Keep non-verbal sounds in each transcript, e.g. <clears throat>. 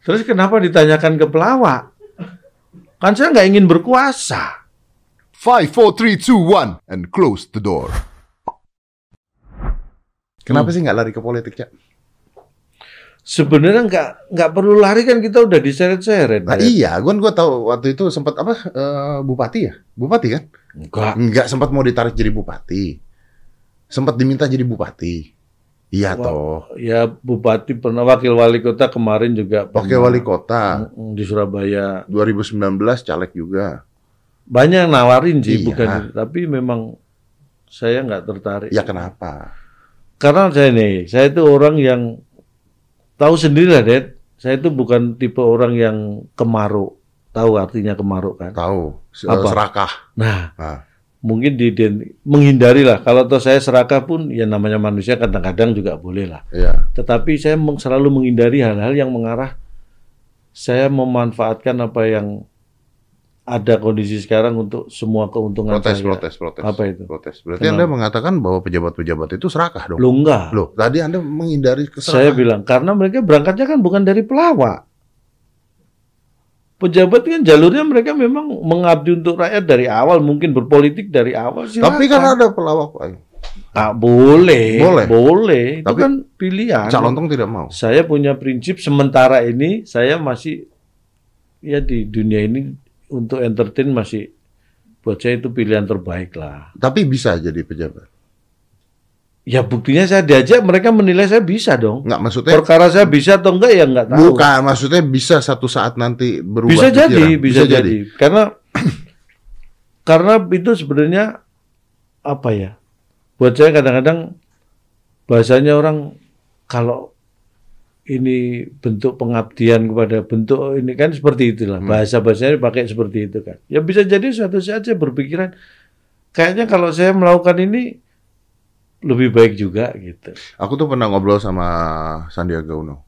Terus kenapa ditanyakan ke pelawak? Kan saya nggak ingin berkuasa. Five, four, three, two, one, and close the door. Kenapa sih nggak lari ke politik, Cak? Sebenarnya nggak nggak perlu lari kan kita udah diseret-seret. Nah, ya. iya, gua gua tahu waktu itu sempat apa eh, bupati ya? Bupati kan? Enggak. Enggak sempat mau ditarik jadi bupati. Sempat diminta jadi bupati. Iya toh. Ya bupati pernah wakil wali kota kemarin juga. Pernah. wali kota di Surabaya. 2019 caleg juga. Banyak yang nawarin sih, Iya. bukan. Tapi memang saya nggak tertarik. Ya kenapa? Karena saya nih, saya itu orang yang tahu sendiri lah, Dad. Saya itu bukan tipe orang yang kemaruk. Tahu artinya kemaruk kan? Tahu. Apa? Serakah. Nah, Nah. Mungkin di menghindari lah. Kalau toh saya serakah pun, ya namanya manusia kadang-kadang juga boleh lah. Iya. Tetapi saya selalu menghindari hal-hal yang mengarah saya memanfaatkan apa yang ada kondisi sekarang untuk semua keuntungan Protes, saya. protes, protes. Apa itu? Protes. Berarti Kenapa? Anda mengatakan bahwa pejabat-pejabat itu serakah dong? Lo enggak. Loh, tadi Anda menghindari Saya keserakahan. bilang karena mereka berangkatnya kan bukan dari pelawak. Pejabat kan jalurnya mereka memang mengabdi untuk rakyat dari awal, mungkin berpolitik dari awal. Tapi kan ada pelawak lain. Ah, boleh, Boleh. boleh. Itu Tapi kan pilihan. Calontong tidak mau. Saya punya prinsip sementara ini saya masih ya di dunia ini untuk entertain masih buat saya itu pilihan terbaik lah. Tapi bisa jadi pejabat. Ya buktinya saya diajak mereka menilai saya bisa dong. Enggak maksudnya Perkara saya bisa atau enggak ya enggak tahu. bukan maksudnya bisa satu saat nanti berubah bisa pikiran. jadi, bisa, jadi. Karena karena itu sebenarnya apa ya? Buat saya kadang-kadang bahasanya orang kalau ini bentuk pengabdian kepada bentuk ini kan seperti itulah Hmm. bahasa bahasanya pakai seperti itu kan ya bisa jadi suatu saat saya berpikiran kayaknya kalau saya melakukan ini lebih baik juga gitu Aku tuh pernah ngobrol sama Sandiaga Uno.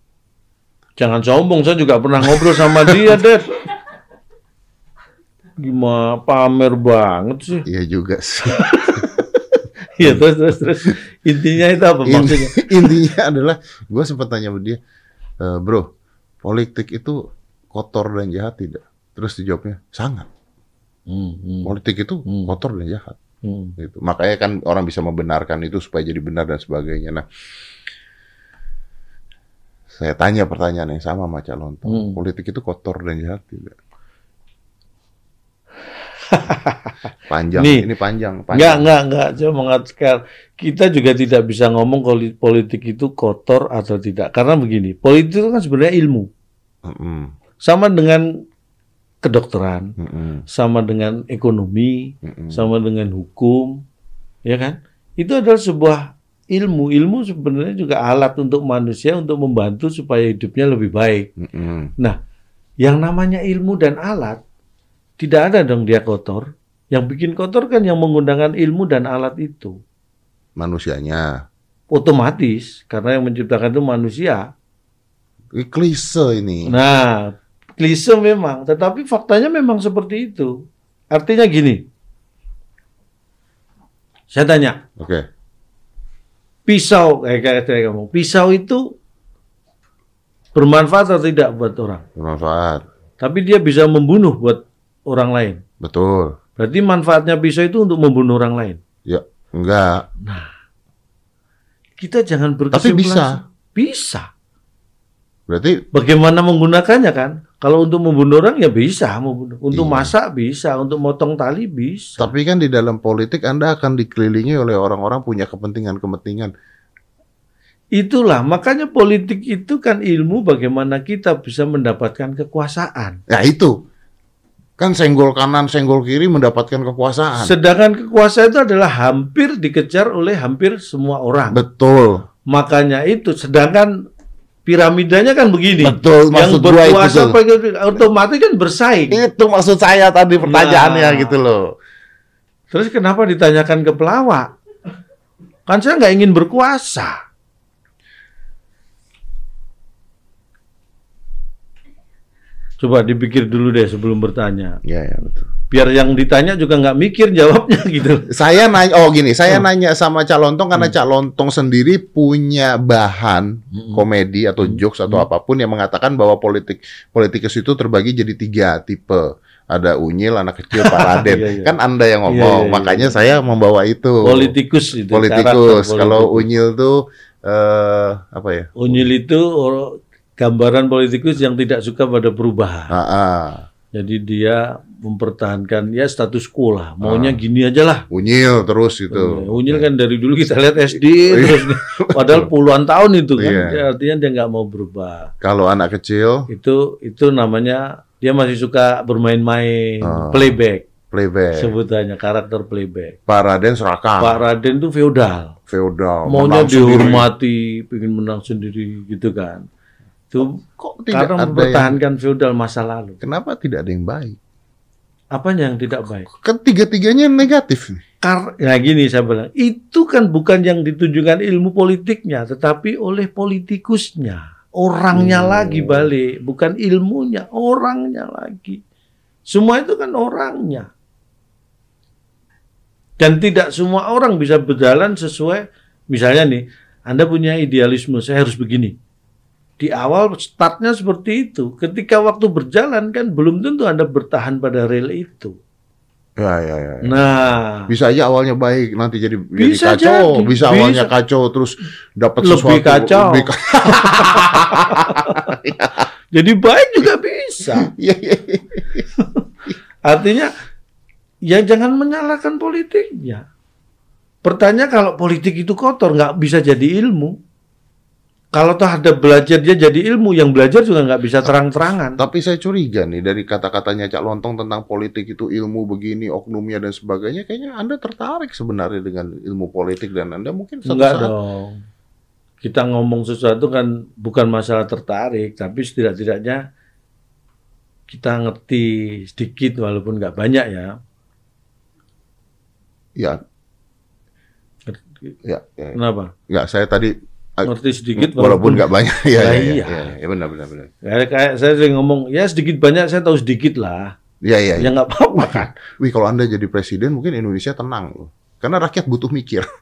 jangan sombong saya juga pernah ngobrol sama dia Dad gimana pamer banget sih Iya juga sih. <laughs> Iya terus terus terus intinya itu apa maksudnya <laughs> intinya adalah gue sempat tanya sama dia, "E, bro, politik itu kotor dan jahat tidak? Terus dijawabnya sangat. Hmm, hmm, Politik itu Hmm. kotor dan jahat. Hmm. Gitu. Makanya kan orang bisa membenarkan itu supaya jadi benar dan sebagainya. Nah, saya tanya pertanyaan yang sama sama Cak Lontong. Hmm. Politik itu kotor dan jahat tidak? <laughs> panjang, Nih. ini panjang, Enggak, panjang. enggak, enggak. Saya mengatakan kita juga tidak bisa ngomong kalau politik itu kotor atau tidak. Karena begini, politik itu kan sebenarnya ilmu. Mm-mm, Sama dengan kedokteran, mm-mm, sama dengan ekonomi, mm-mm. sama dengan hukum, ya kan? Itu adalah sebuah ilmu. Ilmu sebenarnya juga alat untuk manusia untuk membantu supaya hidupnya lebih baik. Mm-mm. Yang namanya ilmu dan alat tidak ada dong dia kotor. Yang bikin kotor kan yang menggunakan ilmu dan alat itu. Manusianya. Otomatis karena yang menciptakan itu manusia. Klise ini. Nah, klise memang, tetapi faktanya memang seperti itu. Artinya gini. Saya tanya, Oke. pisau kayak kayak saya ngomong, pisau itu bermanfaat atau tidak buat orang? Bermanfaat. Tapi dia bisa membunuh buat orang lain. Betul. Berarti manfaatnya pisau itu untuk membunuh orang lain. Ya, enggak. Kita jangan Tapi berkesimpulan. bisa. Bisa. Berarti Bagaimana menggunakannya kan? Kalau untuk membunuh orang ya bisa membunuh. Untuk Iya. masak bisa, untuk motong tali bisa. tapi kan di dalam politik Anda akan dikelilingi oleh orang-orang punya kepentingan-kepentingan. Itulah makanya politik itu kan ilmu bagaimana kita bisa mendapatkan kekuasaan. Ya itu. Kan senggol kanan, senggol kiri mendapatkan kekuasaan. Sedangkan kekuasaan itu adalah hampir dikejar oleh hampir semua orang. Betul. Makanya itu sedangkan piramidanya kan begini. Betul, Yang maksud gua itu berkuasa tuh. pakai- otomatis kan bersaing. Itu maksud saya tadi pertanyaannya Nah. gitu loh. Terus kenapa ditanyakan ke pelawak? Kan saya nggak ingin berkuasa. Coba dipikir dulu deh sebelum bertanya. Ya, ya betul. Biar yang ditanya juga nggak mikir jawabnya <laughs> gitu. Saya nanya, oh gini, saya Hmm. nanya sama Cak Lontong karena Cak Lontong sendiri punya bahan Mm-mm. komedi atau Hmm. jokes atau Hmm. apa pun yang mengatakan bahwa politik politikus itu terbagi jadi tiga tipe. Ada unyil, anak kecil, Pak <laughs> Raden. Iya, iya. Kan Anda yang ngomong, Iya, iya, iya. makanya saya membawa itu. Politikus itu. Politikus. Kalau unyil tuh eh apa ya? Unyil itu or- gambaran politikus yang tidak suka pada perubahan. Ah, ah. Jadi dia mempertahankan ya status quo lah. Maunya Ah. gini aja lah. unyil terus gitu. Unyil kan dari dulu kita lihat SD <laughs> Iya. terus padahal puluhan tahun itu kan. Ya, artinya dia nggak mau berubah. Kalau anak kecil Itu itu namanya dia masih suka bermain-main Ah. playback playback. sebutannya karakter playback. Pak Raden serakah, Pak Raden tuh feodal. feodal, Maunya sendiri. dihormati, pengen menang sendiri gitu kan. Itu Kok tidak karena ada yang mempertahankan feodal masa lalu. Kenapa tidak ada yang baik? Apanya yang tidak baik? Ketiga-tiganya negatif nih. Kar ya gini saya bilang, itu kan bukan yang ditujukan ilmu politiknya, tetapi oleh politikusnya. Orangnya Hmm. lagi balik, bukan ilmunya, orangnya lagi. Semua itu kan orangnya. Dan tidak semua orang bisa berjalan sesuai, misalnya nih, Anda punya idealisme, saya harus begini. Di awal startnya seperti itu. Ketika waktu berjalan kan belum tentu Anda bertahan pada rel itu. Ya, ya, ya. ya. Nah, Bisa aja awalnya baik, nanti jadi, jadi Bisa kacau. jadi, Bisa awalnya bisa. kacau, terus dapat Lebih sesuatu kacau. lebih ka- <laughs> Jadi baik juga bisa. <laughs> Iya, iya, iya. Artinya ya jangan menyalahkan politiknya. Pertanyaan kalau politik itu kotor nggak bisa jadi ilmu. Kalau toh ada belajar dia jadi ilmu, yang belajar juga nggak bisa terang-terangan. Tapi saya curiga nih dari kata-katanya Cak Lontong tentang politik itu ilmu begini, oknumnya dan sebagainya. Kayaknya Anda tertarik sebenarnya dengan ilmu politik dan Anda mungkin suatu Enggak saat dong. Kita ngomong sesuatu kan bukan masalah tertarik, tapi setidak-tidaknya kita ngerti sedikit walaupun nggak banyak ya. ya, ya, ya. Kenapa? Nggak, saya tadi Ngerti sedikit walaupun nggak banyak. <laughs> Ya, Lah ya, iya. ya, ya, ya, benar, benar, benar. Kayak, kayak saya sering ngomong, ya sedikit banyak saya tahu sedikit lah. Ya, ya, Ya ya. nggak apa-apa kan. Wih, kalau Anda jadi presiden mungkin Indonesia tenang loh. Karena rakyat butuh mikir. <laughs>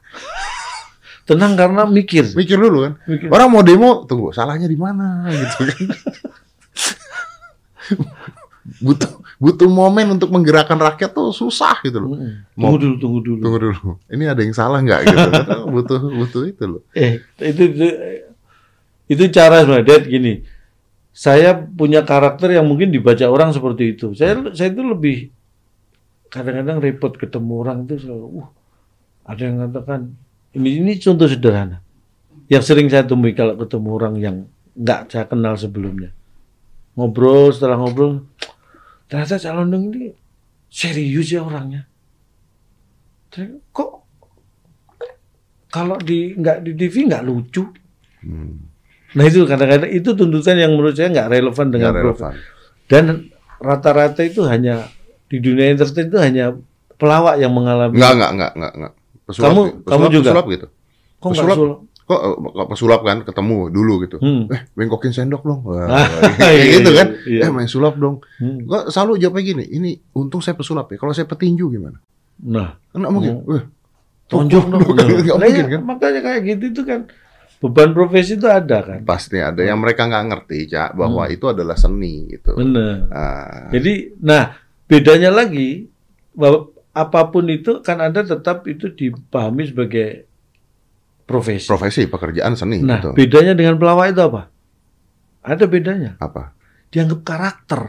Tenang karena mikir. Mikir dulu kan. Mikir. Orang mau demo, tunggu, salahnya di mana <laughs> gitu kan. Butuh butuh momen untuk menggerakkan rakyat tuh susah gitu loh. Tunggu dulu, tunggu dulu. Tunggu dulu. Ini ada yang salah nggak gitu. <laughs> butuh butuh itu loh. Eh, itu, itu itu cara sebenarnya. Gini. Saya punya karakter yang mungkin dibaca orang seperti itu. Saya saya itu lebih kadang-kadang repot ketemu orang itu selalu, uh, ada yang mengatakan ini ini contoh sederhana. Yang sering saya temui kalau ketemu orang yang nggak saya kenal sebelumnya. Ngobrol setelah ngobrol, ternyata calon dong ini serius ya orangnya. Terus, Kok kalau di nggak di TV nggak lucu? Hmm, Nah itu kadang-kadang itu tuntutan yang menurut saya nggak relevan dengan profil. relevan. Dan rata-rata itu hanya di dunia entertain itu hanya pelawak yang mengalami. Nggak nggak nggak nggak nggak. Pesulap, Kamu- pesulap, kamu juga? pesulap gitu. Kok nggak pesulap? Kok eh, kok pesulap kan ketemu dulu gitu. Hmm. Eh, bengkokin sendok dong. Wah, <laughs> kayak iya, gitu kan. iya. Eh, main sulap dong. Hmm. Gua selalu jawabnya gini, ini untung saya pesulap ya. Kalau saya petinju gimana? Nah, Kan nggak mungkin. Eh, tonjok dong. <laughs> Nggak Nah, mungkin iya, kan. Makanya kayak gitu itu kan beban profesi itu ada kan. Pasti ada yang mereka nggak ngerti, Cak, bahwa Hmm. itu adalah seni gitu. Benar. Ah, Jadi, nah bedanya lagi bahwa apa pun itu kan ada tetap itu dipahami sebagai profesi. profesi pekerjaan seni Nah, gitu. bedanya dengan pelawak itu apa? Ada bedanya. Apa? Dianggap karakter.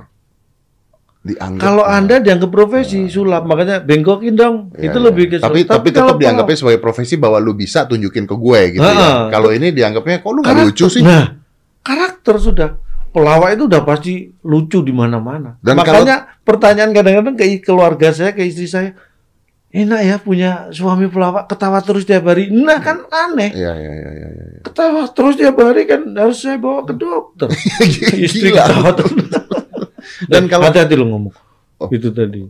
Dianggap Kalau Anda dianggap profesi sulap, makanya bengkokin dong. Ya, itu ya. lebih ke tapi tapi kalau tetap dianggapnya sebagai profesi bahwa lu bisa tunjukin ke gue gitu Ah, ya. Kalau ini dianggapnya kok lu nggak lucu sih? Nah, karakter sudah. Pelawak itu udah pasti lucu di mana-mana. Makanya pertanyaan kadang-kadang ke keluarga saya, ke istri saya, enak ya punya suami pelawak ketawa terus tiap hari. Nah kan aneh. Iya iya iya iya. iya. Ketawa terus tiap hari kan harus saya bawa ke dokter. <laughs> istri Gila. ketawa terus. <laughs> Dan kalau hati-hati lo ngomong. Oh. Itu tadi.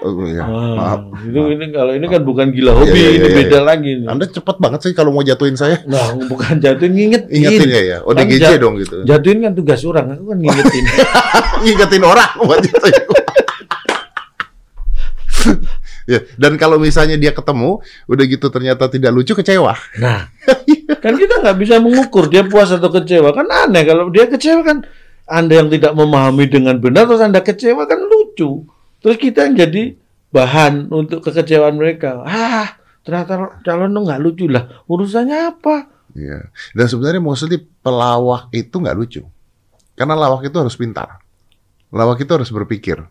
Oh, iya. Ah, Maaf. itu ini kalau ini kan bukan gila hobi, Iya, iya, ini iya, beda iya. lagi. nih. Anda cepet banget sih kalau mau jatuhin saya. Nah, bukan jatuhin ngingetin. Ingetin ya ya. ODGJ Kan ja- dong gitu. Jatuhin kan tugas orang, aku kan ngingetin. <laughs> Ingetin orang buat jatuhin. Ya, dan kalau misalnya dia ketemu, udah gitu ternyata tidak lucu, kecewa. Nah, <laughs> kan kita nggak bisa mengukur dia puas atau kecewa. Kan aneh kalau dia kecewa kan Anda yang tidak memahami dengan benar terus Anda kecewa kan lucu. Terus kita yang jadi bahan untuk kekecewaan mereka. Ah, ternyata calon lu nggak lucu lah. Urusannya apa? Iya. Dan sebenarnya mostly pelawak itu nggak lucu. Karena lawak itu harus pintar. Lawak itu harus berpikir.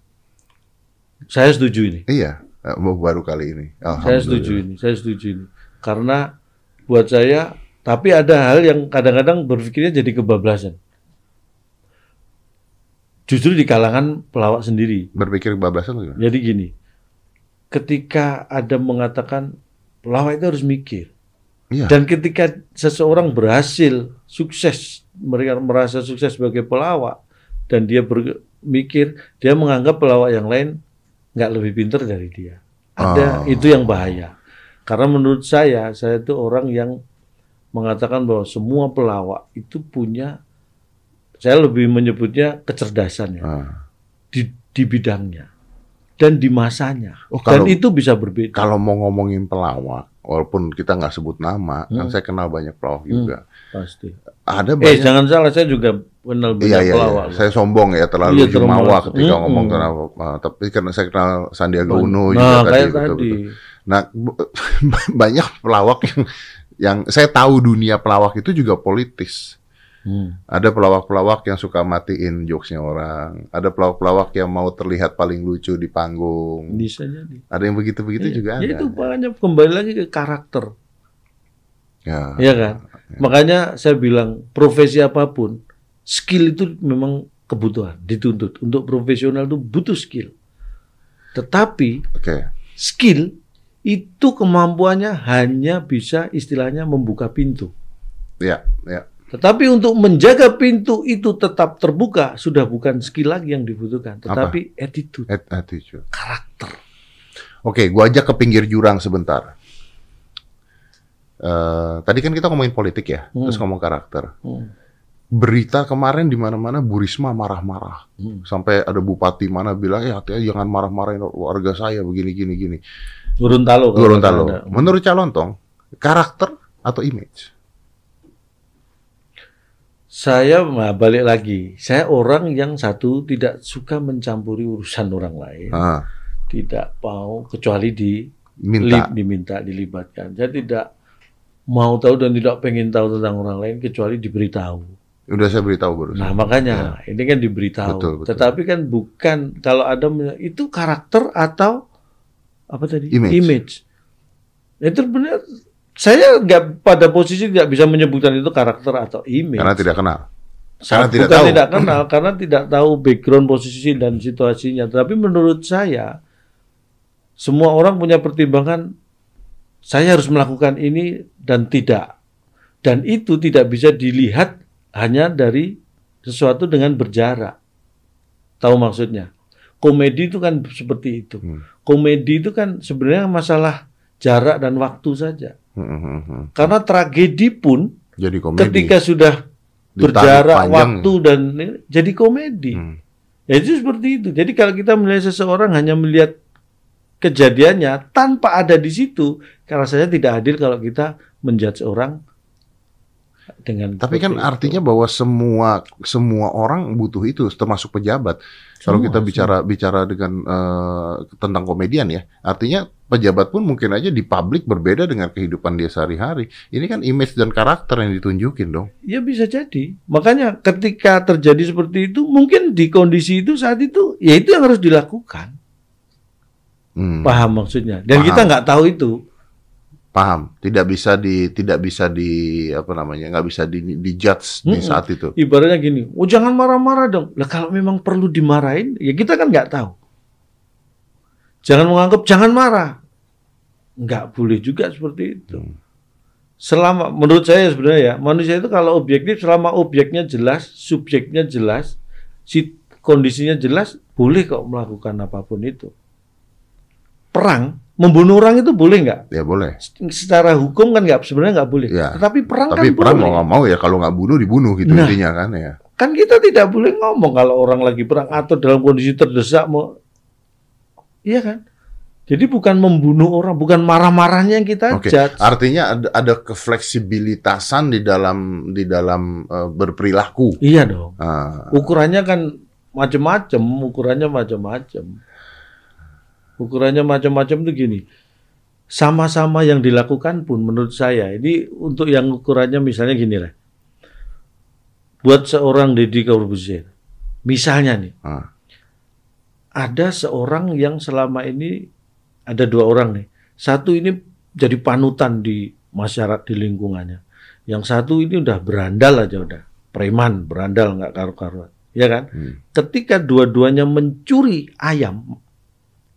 Saya setuju ini. Iya, baru kali ini. Saya setuju ini. Saya setuju ini. Karena buat saya, tapi ada hal yang kadang-kadang berpikirnya jadi kebablasan. Justru di kalangan pelawak sendiri. Berpikir kebablasan gimana? Jadi gini, ketika ada mengatakan pelawak itu harus mikir. Iya. Dan ketika seseorang berhasil, sukses, mereka merasa sukses sebagai pelawak, dan dia bermikir, dia menganggap pelawak yang lain nggak lebih pintar dari dia. Ada Oh. itu yang bahaya. Karena menurut saya, saya itu orang yang mengatakan bahwa semua pelawak itu punya, saya lebih menyebutnya kecerdasan ya, Ah. di, di bidangnya dan di masanya. Oh, dan kalau- itu bisa berbeda. Kalau mau ngomongin pelawak, walaupun kita nggak sebut nama, kan Hmm. saya kenal banyak pelawak juga. Pasti. Ada Eh banyak. jangan salah, saya juga kenal banyak Iya, iya, pelawak. iya. Saya sombong ya terlalu Iya, jumawa terlalu- ketika Mm-mm. ngomong kenal, ah, tapi karena saya kenal Sandiaga Uno juga nah, tadi. kayak betul, tadi. betul. Nah, <laughs> banyak pelawak yang yang saya tahu dunia pelawak itu juga politis. Hmm. Ada pelawak-pelawak yang suka matiin jokesnya orang. Ada pelawak-pelawak yang mau terlihat paling lucu di panggung. Bisa jadi. Ada yang begitu-begitu Iya. juga Ya ada. itu makanya kembali lagi ke karakter, Ya. ya kan? Makanya saya bilang profesi apa pun, skill itu memang kebutuhan, dituntut. Untuk profesional itu butuh skill. Tetapi Oke. skill itu kemampuannya hanya bisa istilahnya membuka pintu. Ya, ya. Tetapi untuk menjaga pintu itu tetap terbuka sudah bukan skill lagi yang dibutuhkan, tetapi attitude, At- attitude. karakter. Oke, gua ajak ke pinggir jurang sebentar. Eh, tadi kan kita ngomongin politik ya, Hmm. terus ngomong karakter. Hmm. Berita kemarin di mana-mana Bu Risma marah-marah. Hmm. Sampai ada bupati mana bilang, ya hati jangan marah-marahin warga saya begini gini gini. Gorontalo. kalau Gorontalo. nggak salah. Menurut Calontong, karakter atau image? Saya nah, balik lagi. Saya orang yang satu tidak suka mencampuri urusan orang lain. Ah, Tidak mau kecuali di minta. li- diminta dilibatkan. Saya tidak mau tahu dan tidak pengen tahu tentang orang lain kecuali diberitahu. Udah saya beritahu baru. Nah makanya ini kan diberitahu. Betul, betul. Tetapi kan bukan kalau ada itu karakter atau apa tadi Image. Itu benar. Saya nggak pada posisi tidak bisa menyebutkan itu karakter atau image. Karena tidak kenal. Karena tidak bukan tahu. tidak kenal karena tidak tahu background posisi dan situasinya. Tapi menurut saya semua orang punya pertimbangan saya harus melakukan ini dan tidak. Dan itu tidak bisa dilihat hanya dari sesuatu dengan berjarak. Tahu maksudnya? Komedi itu kan seperti itu. Hmm. Komedi itu kan sebenarnya masalah jarak dan waktu saja. Hmm. Karena tragedi pun Jadi komedi. ketika sudah Ditarik berjarak panjang. waktu dan jadi komedi. Hmm. Ya itu seperti itu. Jadi kalau kita melihat seseorang hanya melihat kejadiannya tanpa ada di situ, karena saya tidak adil kalau kita menjudge orang dengan Tapi kan itu. artinya bahwa semua semua orang butuh itu, termasuk pejabat. Kalau kita bicara bicara dengan eh, tentang komedian ya, artinya pejabat pun mungkin aja di publik berbeda dengan kehidupan dia sehari-hari. Ini kan image dan karakter yang ditunjukin dong. Ya bisa jadi. Makanya ketika terjadi seperti itu, mungkin di kondisi itu saat itu, ya itu yang harus dilakukan. Hmm, Paham maksudnya. Dan Paham. kita nggak tahu itu. Paham. Tidak bisa di tidak bisa di apa namanya nggak bisa di, di judge di Mm-mm. saat itu. Ibaratnya gini, oh jangan marah-marah dong. Lah kalau memang perlu dimarahin, ya kita kan nggak tahu. Jangan menganggap jangan marah. Nggak boleh juga seperti itu. Hmm. Selama menurut saya sebenarnya ya, manusia itu kalau objektif selama objeknya jelas, subjeknya jelas, si kondisinya jelas, boleh kok melakukan apa pun itu. Perang, membunuh orang itu boleh nggak? Ya boleh. Secara hukum kan nggak sebenarnya nggak boleh. Ya. Tetapi perang Tapi kan perang boleh. mau nggak mau ya kalau nggak bunuh dibunuh gitu Nah. intinya kan ya. Kan kita tidak boleh ngomong kalau orang lagi perang atau dalam kondisi terdesak mau, iya kan? Jadi bukan membunuh orang, bukan marah-marahnya yang kita Oke. judge. Artinya ada, ada kefleksibilitasan di dalam di dalam eh, berperilaku. Iya dong. Ah, Ukurannya kan macam-macam, ukurannya macam-macam. Ukurannya macam-macam itu gini. Sama-sama yang dilakukan pun menurut saya, ini untuk yang ukurannya misalnya gini lah. Buat seorang Deddy Corbuzier, misalnya nih, ah. ada seorang yang selama ini ada dua orang nih. Satu ini jadi panutan di masyarakat di lingkungannya. Yang satu ini udah berandal aja udah. Preman, berandal nggak karu-karuan. Ya kan? Hmm. Ketika dua-duanya mencuri ayam,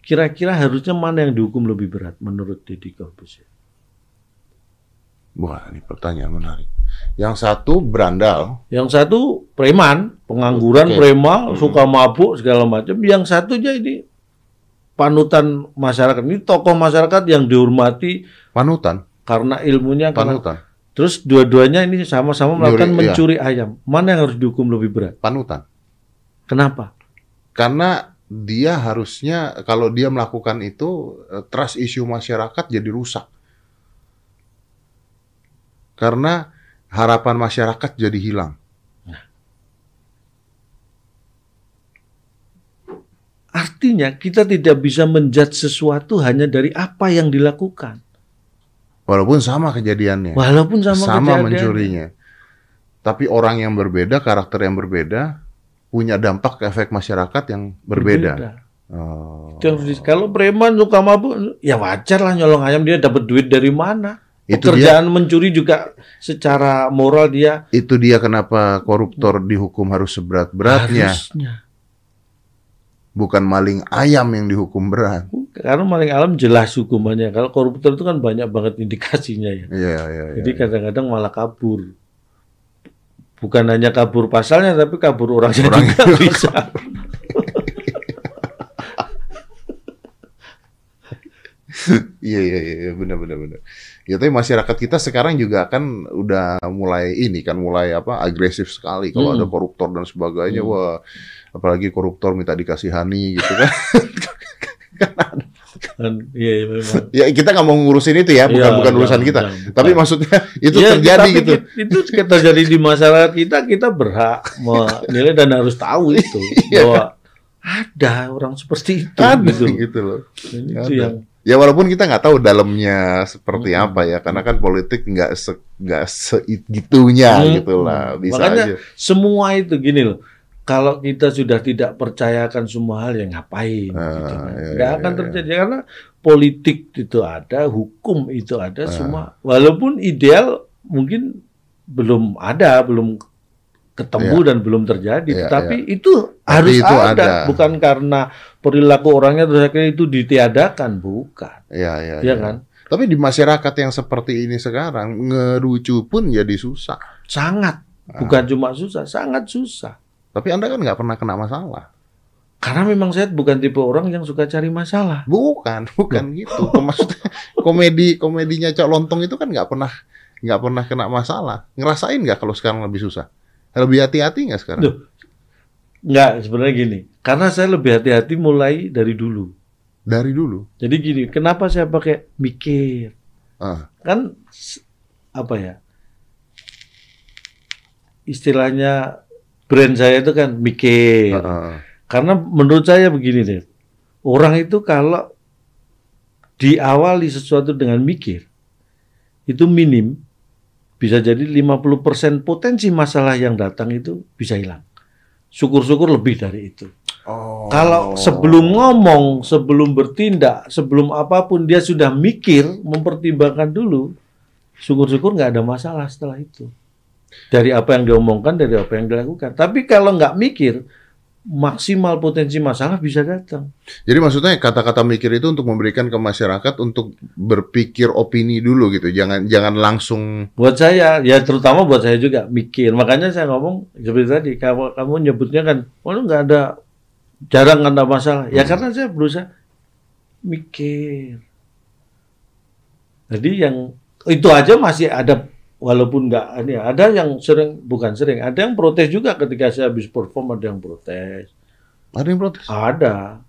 kira-kira harusnya mana yang dihukum lebih berat menurut Deddy Corbuzier? Wah, ini pertanyaan menarik. Yang satu berandal, Yang satu preman, pengangguran, Oke. preman, suka mabuk segala macam. Yang satunya ini panutan masyarakat. Ini tokoh masyarakat yang dihormati panutan, karena ilmunya. Karena, panutan, terus dua-duanya ini sama-sama melakukan iya. mencuri ayam. Mana yang harus dihukum lebih berat? panutan. Kenapa? Karena dia harusnya kalau dia melakukan itu eh, trust isu masyarakat jadi rusak. Karena harapan masyarakat jadi hilang. Artinya kita tidak bisa menjudge sesuatu hanya dari apa yang dilakukan. Walaupun sama kejadiannya. Walaupun sama, sama kejadiannya. mencurinya. Tapi orang yang berbeda, karakter yang berbeda, punya dampak ke efek masyarakat yang berbeda. Oh. Harus di- Kalau preman suka mabuk, ya wajar lah nyolong ayam dia dapat duit dari mana? Itu Pekerjaan mencuri juga secara moral dia Itu dia kenapa koruptor dihukum harus seberat-beratnya, harusnya. bukan maling ayam yang dihukum berat. Karena maling alam jelas hukumannya. Kalau koruptor itu kan banyak banget indikasinya ya. Iya, iya, iya. Jadi kadang-kadang malah kabur. Bukan hanya kabur pasalnya, tapi kabur orangnya Orang- juga bisa. Iya, iya, iya, iya, benar, benar, benar. Ya, tapi masyarakat kita sekarang juga kan udah mulai ini kan mulai apa agresif sekali kalau Hmm. ada koruptor dan sebagainya. Hmm. Wah, apalagi koruptor minta dikasihani gitu kan. <laughs> Dan, iya, iya, memang. <laughs> ya kita nggak mau ngurusin itu ya, bukan Iya, bukan urusan kita. jangan, bukan. Tapi maksudnya <laughs> itu Ya, terjadi tapi gitu. Itu terjadi di masyarakat kita, kita berhak menilai dan harus tahu <laughs> itu Iya. bahwa ada orang seperti itu. Ada gitu. gitu loh. Dan itu Ada. yang Ya walaupun kita nggak tahu dalamnya seperti Hmm. apa ya, karena kan politik nggak se nggak segitunya Hmm. gitu lah, bisa Makanya aja. semua itu gini loh. Kalau kita sudah tidak percayakan semua hal yang ngapain, Ah, gitu kan. iya, nggak iya, akan iya. terjadi karena politik itu ada, hukum itu ada, Ah. semua. Walaupun ideal mungkin belum ada, belum ketemu dan belum terjadi, Iya, tapi itu harus itu ada. ada. bukan karena perilaku orangnya terus akhirnya itu ditiadakan, bukan, Ya, ya, ya ya. kan? Tapi di masyarakat yang seperti ini sekarang ngerucu pun jadi susah. Sangat, Ah. bukan cuma susah, sangat susah. Tapi anda kan nggak pernah kena masalah. Karena memang saya bukan tipe orang yang suka cari masalah. Bukan, bukan gitu. Maksudnya <laughs> komedi komedinya Cok Lontong itu kan nggak pernah nggak pernah kena masalah. Ngerasain nggak kalau sekarang lebih susah? Lebih hati-hati nggak sekarang? Duh. Enggak, sebenarnya gini. Karena saya lebih hati-hati mulai dari dulu. Dari dulu. Jadi gini, kenapa saya pakai mikir? Ah. Kan apa ya? Istilahnya brand saya itu kan mikir. Ah, ah. Karena menurut saya begini deh. Orang itu kalau diawali sesuatu dengan mikir itu minim bisa jadi 50% potensi masalah yang datang itu bisa hilang. Syukur-syukur lebih dari itu. Oh. Kalau sebelum ngomong, sebelum bertindak, sebelum apa pun dia sudah mikir, mempertimbangkan dulu, syukur-syukur nggak ada masalah setelah itu. Dari apa yang diomongkan, dari apa yang dilakukan. Tapi kalau nggak mikir, maksimal potensi masalah bisa datang. Jadi maksudnya kata-kata mikir itu untuk memberikan ke masyarakat untuk berpikir opini dulu gitu. Jangan jangan langsung Buat saya, ya terutama buat saya juga mikir. Makanya saya ngomong seperti tadi, kamu, kamu nyebutnya kan, oh nggak ada, jarang ada masalah. Ya karena saya berusaha mikir. Jadi yang itu aja masih ada walaupun nggak ini ada yang sering bukan sering ada yang protes juga ketika saya habis perform ada yang protes. Ada yang protes. ada.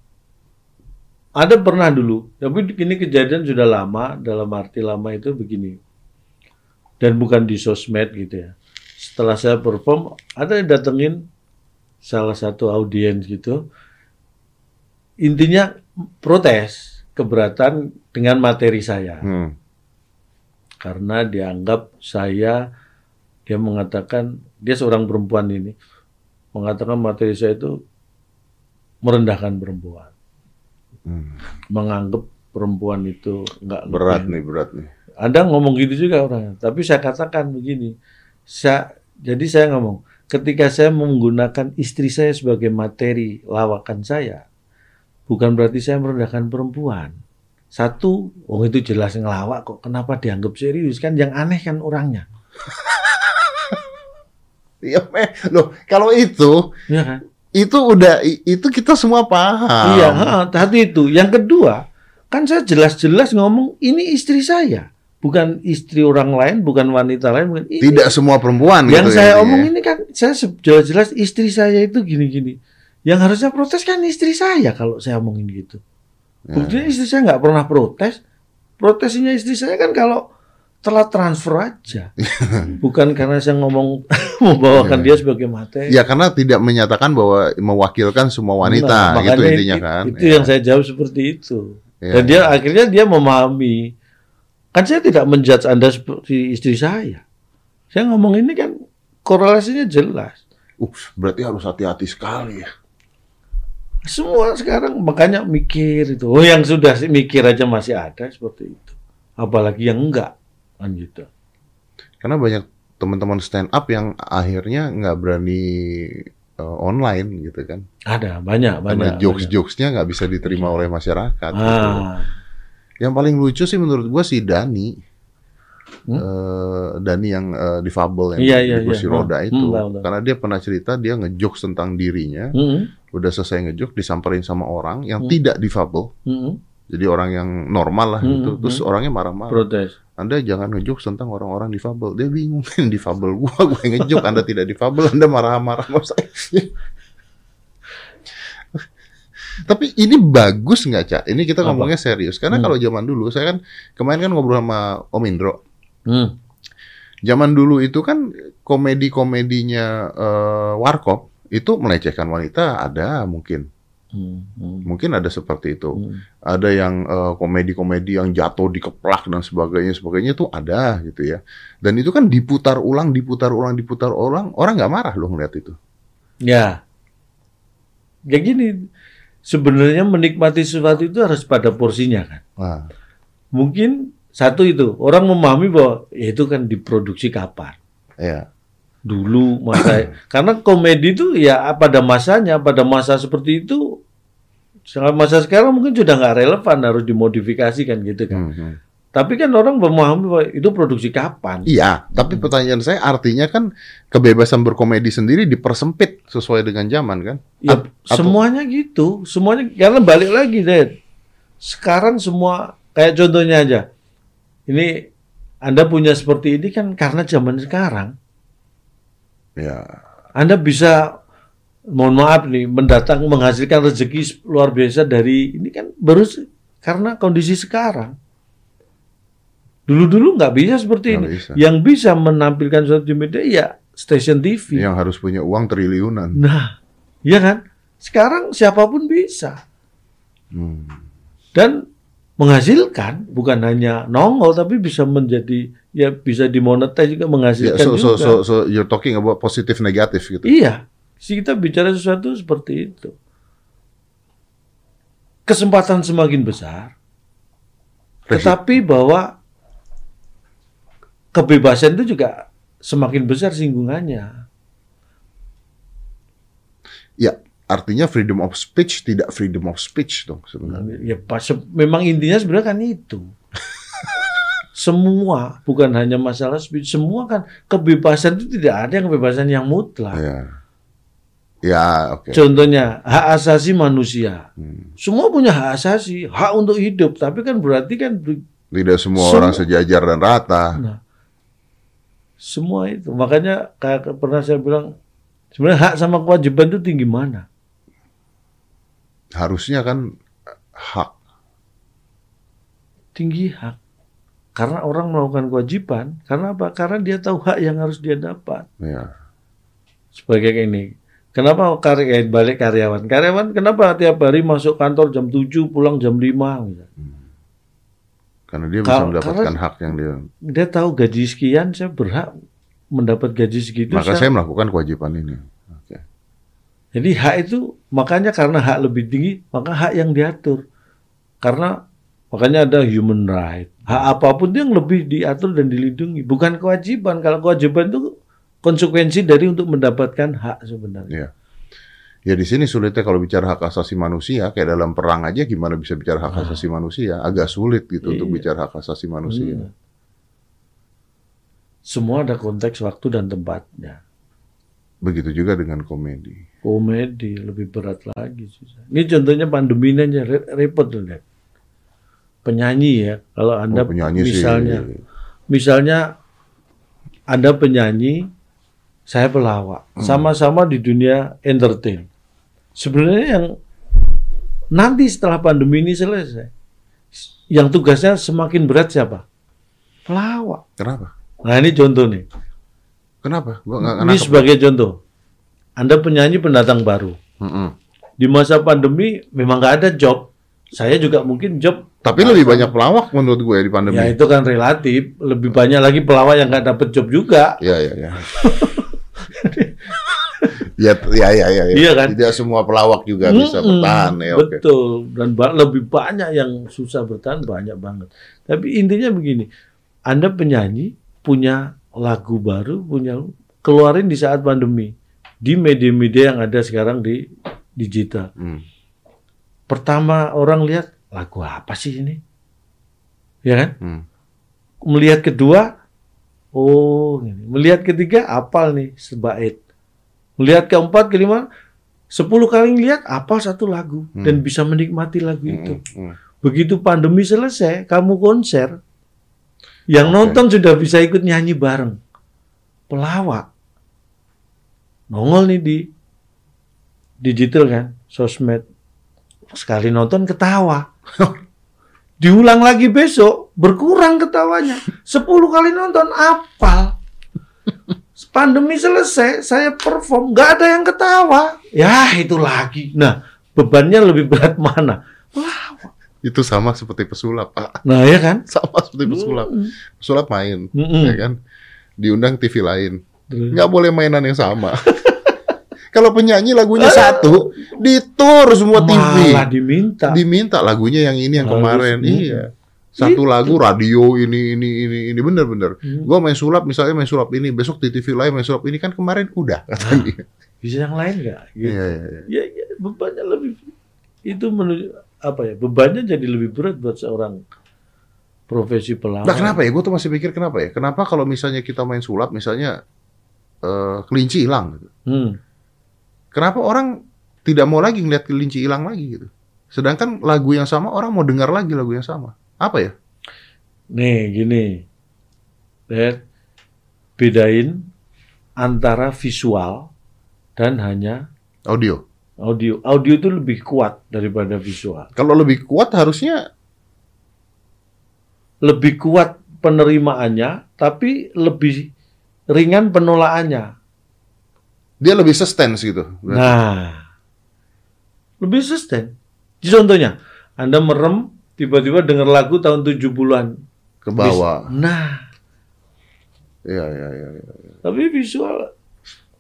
Ada pernah dulu tapi ini kejadian sudah lama dalam arti lama itu begini. Dan bukan di sosmed gitu ya. Setelah saya perform ada yang datengin salah satu audiens gitu. Intinya protes keberatan dengan materi saya. Hmm. Karena dianggap saya dia mengatakan dia seorang perempuan ini mengatakan materi saya itu merendahkan perempuan Hmm. menganggap perempuan itu enggak Berat nih, berat nih. ada ngomong gitu juga orang tapi saya katakan begini saya jadi saya ngomong ketika saya menggunakan istri saya sebagai materi lawakan saya bukan berarti saya merendahkan perempuan satu, oh itu jelas ngelawak kok. Kenapa dianggap serius kan? Yang aneh kan orangnya, <laughs> Iya, meh. Loh, kalau itu ya kan? itu udah itu kita semua paham. Iya, ha, tadi itu. Yang kedua, kan saya jelas-jelas ngomong ini istri saya, bukan istri orang lain, bukan wanita lain, bukan ini. Tidak semua perempuan Yang gitu saya intinya. omong ini kan saya jelas-jelas istri saya itu gini-gini. Yang harusnya protes kan istri saya kalau saya omongin gitu. Ya. Buktinya istri saya nggak pernah protes. Protesnya istri saya kan kalau telat transfer aja. <laughs> Bukan karena saya ngomong <laughs> membawakan Ya. dia sebagai materi. Ya karena tidak menyatakan bahwa mewakilkan semua wanita Nah, gitu intinya itu- kan. Itu Ya. yang saya jawab seperti itu. Ya. Dan dia akhirnya dia memahami. Kan saya tidak menjudge Anda seperti istri saya. Saya ngomong ini kan korelasinya jelas. Uh, berarti harus hati-hati sekali ya. Semua sekarang makanya mikir itu. Oh yang sudah sih mikir aja masih ada seperti itu. Apalagi yang enggak kan gitu. Karena banyak teman-teman stand up yang akhirnya nggak berani uh, online gitu kan. Ada banyak Karena banyak. jokes-jokesnya nggak bisa diterima oleh masyarakat. gitu. Ah, Yang paling lucu sih menurut gua si Dani. Hmm? Eh, Dani yang eh, difabel yang Iya, di iya, kursi iya. roda Hmm, itu. tahu. Karena dia pernah cerita dia ngejokes tentang dirinya. mm, Udah selesai ngejok disamperin sama orang yang Hmm. tidak difabel. mm, Jadi orang yang normal lah Hmm, gitu. Terus hmm. orangnya marah-marah. protes. Anda jangan ngejokes tentang orang-orang difabel. Dia bingung, <laughs> difabel gua, gua yang ngejok. Anda tidak difabel, Anda marah-marah sama saya. <laughs> Tapi ini bagus nggak, Cak? Ini kita Apa? ngomongnya serius. Karena Hmm. kalau zaman dulu, saya kan kemarin kan ngobrol sama Om Indro. Hmm. Zaman dulu itu kan komedi-komedinya eh, Warkop itu melecehkan wanita ada mungkin. Hmm. Hmm. Mungkin ada seperti itu. Hmm. ada yang eh, komedi-komedi yang jatuh dikeplak dan sebagainya sebagainya itu ada gitu ya dan itu kan diputar ulang diputar ulang diputar ulang orang nggak marah loh ngeliat itu Ya. Kayak gini. Sebenarnya menikmati sesuatu itu harus pada porsinya kan. Wah, Mungkin satu itu orang memahami bahwa ya itu kan diproduksi kapan. ya Dulu masa <clears throat> karena komedi itu ya pada masanya, pada masa seperti itu sangat masa sekarang mungkin sudah nggak relevan harus dimodifikasi kan gitu kan. Hmm, hmm. Tapi kan orang memahami bahwa itu produksi kapan. iya tapi pertanyaan saya artinya kan kebebasan berkomedi sendiri dipersempit sesuai dengan zaman kan Ya, semuanya gitu, semuanya karena balik lagi, Dad. Sekarang semua kayak contohnya aja. Ini Anda punya seperti ini kan karena zaman sekarang. ya Anda bisa mohon maaf nih mendatang menghasilkan rezeki luar biasa dari ini kan baru karena kondisi sekarang. Dulu-dulu nggak bisa seperti Nggak ini. bisa. Yang bisa menampilkan sesuatu di media ya stasiun TV. yang harus punya uang triliunan Nah, iya kan? Sekarang siapa pun bisa Hmm. dan menghasilkan bukan hanya nongol tapi bisa menjadi ya bisa dimonetize juga menghasilkan so, so, juga. so, so you're talking about positif negatif gitu Iya, sih kita bicara sesuatu seperti itu. Kesempatan semakin besar, Resi- tetapi bahwa kebebasan itu juga semakin besar singgungannya. Ya, Artinya freedom of speech tidak freedom of speech dong sebenarnya. Ya pas memang intinya sebenarnya kan itu. semua bukan hanya masalah speech, semua kan kebebasan itu tidak ada yang kebebasan yang mutlak. Ya, ya oke. Contohnya hak asasi manusia. Hmm. Semua punya hak asasi, hak untuk hidup, tapi kan berarti kan Tidak semua Semua- orang sejajar dan rata. Nah, semua itu. Makanya kayak pernah saya bilang, sebenarnya hak sama kewajiban itu tinggi mana? Harusnya kan hak. Tinggi hak. Karena orang melakukan kewajiban, karena apa? Karena dia tahu hak yang harus dia dapat. Ya. Sebagai ini. Kenapa karya balik karyawan? Karyawan kenapa tiap hari masuk kantor jam 7, pulang jam 5? misalnya? Karena dia bisa Kal- mendapatkan karena- hak yang dia. Dia tahu gaji sekian, saya berhak mendapat gaji segitu. Maka saya- saya melakukan kewajiban ini. Jadi hak itu makanya karena hak lebih tinggi, maka hak yang diatur. Karena makanya ada human right. Hak apa pun itu yang lebih diatur dan dilindungi, bukan kewajiban. Kalau kewajiban itu konsekuensi dari untuk mendapatkan hak sebenarnya. Ya. Ya di sini sulitnya kalau bicara hak asasi manusia, kayak dalam perang aja gimana bisa bicara hak asasi manusia? Agak sulit gitu untuk Iya. bicara hak asasi manusia. Iya. Semua ada konteks waktu dan tempatnya. Begitu juga dengan komedi. Komedi lebih berat lagi. susah. Ini contohnya pandemi aja re- repot tuh lihat. Penyanyi ya, kalau anda Oh, penyanyi misalnya sih. Misalnya ada penyanyi, saya pelawak, Hmm. sama-sama di dunia entertain. Sebenarnya yang nanti setelah pandemi ini selesai, yang tugasnya semakin berat siapa? Pelawak. Kenapa? Nah ini contoh nih. Kenapa? Gua nggak Ini sebagai contoh. Anda penyanyi pendatang baru. Mm-mm. Di masa pandemi memang nggak ada job. Saya juga mungkin job. Tapi lebih banyak pelawak menurut gue di pandemi. Ya itu kan relatif. Lebih banyak lagi pelawak yang nggak dapet job juga. Ya, ya, ya. ya, ya, ya, ya, ya. Iya kan? Tidak semua pelawak juga bisa Mm-mm, bertahan ya. Betul. Dan ba- lebih banyak yang susah bertahan banyak banget. Tapi intinya begini, Anda penyanyi punya lagu baru, punya keluarin di saat pandemi di media-media yang ada sekarang di digital. Hmm. Pertama orang lihat lagu apa sih ini, ya kan? Hmm. Melihat kedua, oh, ini. melihat ketiga apal nih sebait. Melihat keempat, kelima, sepuluh kali ngeliat apal satu lagu Hmm. dan bisa menikmati lagu itu. Hmm. Hmm. Begitu pandemi selesai, kamu konser, yang Oke. nonton sudah bisa ikut nyanyi bareng. Pelawak. Nongol nih di digital kan, sosmed. Sekali nonton ketawa. <laughs> Diulang lagi besok, berkurang ketawanya. Sepuluh kali nonton, apal. Pandemi selesai, saya perform, nggak ada yang ketawa. Ya, itu lagi. Nah, bebannya lebih berat mana? Pelawak. Itu sama seperti pesulap, Pak. Nah, ya kan? <laughs> Sama seperti pesulap. Mm. Pesulap main, Mm-mm. ya kan? Diundang TV lain. Nggak boleh mainan yang sama. <laughs> Kalau penyanyi lagunya satu, ditur semua TV. Malah diminta. Diminta lagunya yang ini yang Harus, kemarin. mm. Iya. Satu lagu radio ini ini ini ini bener-bener. Hmm. Gua main sulap misalnya main sulap ini, besok di TV lain main sulap ini kan kemarin udah kata dia. Bisa yang lain nggak? Gitu. Iya, iya, iya. Ya, ya, bebannya lebih itu menunjuk apa ya? Bebannya jadi lebih berat buat seorang profesi pelawak. Nah, kenapa ya? Gue tuh masih pikir kenapa ya? Kenapa kalau misalnya kita main sulap, misalnya eh, kelinci hilang, gitu. Hmm. kenapa orang tidak mau lagi ngeliat kelinci hilang lagi gitu? Sedangkan lagu yang sama orang mau dengar lagi lagu yang sama. Apa ya? Nih gini, lihat bedain antara visual dan hanya Audio. Audio. Audio itu lebih kuat daripada visual. Kalau lebih kuat harusnya Lebih kuat penerimaannya, tapi lebih ringan penolaannya. dia lebih sustain gitu. Berarti. Nah, lebih sustain. Contohnya, Anda merem, tiba-tiba dengar lagu tahun 70-an. ke bawah. Nah, Iya, iya, iya. iya. tapi visual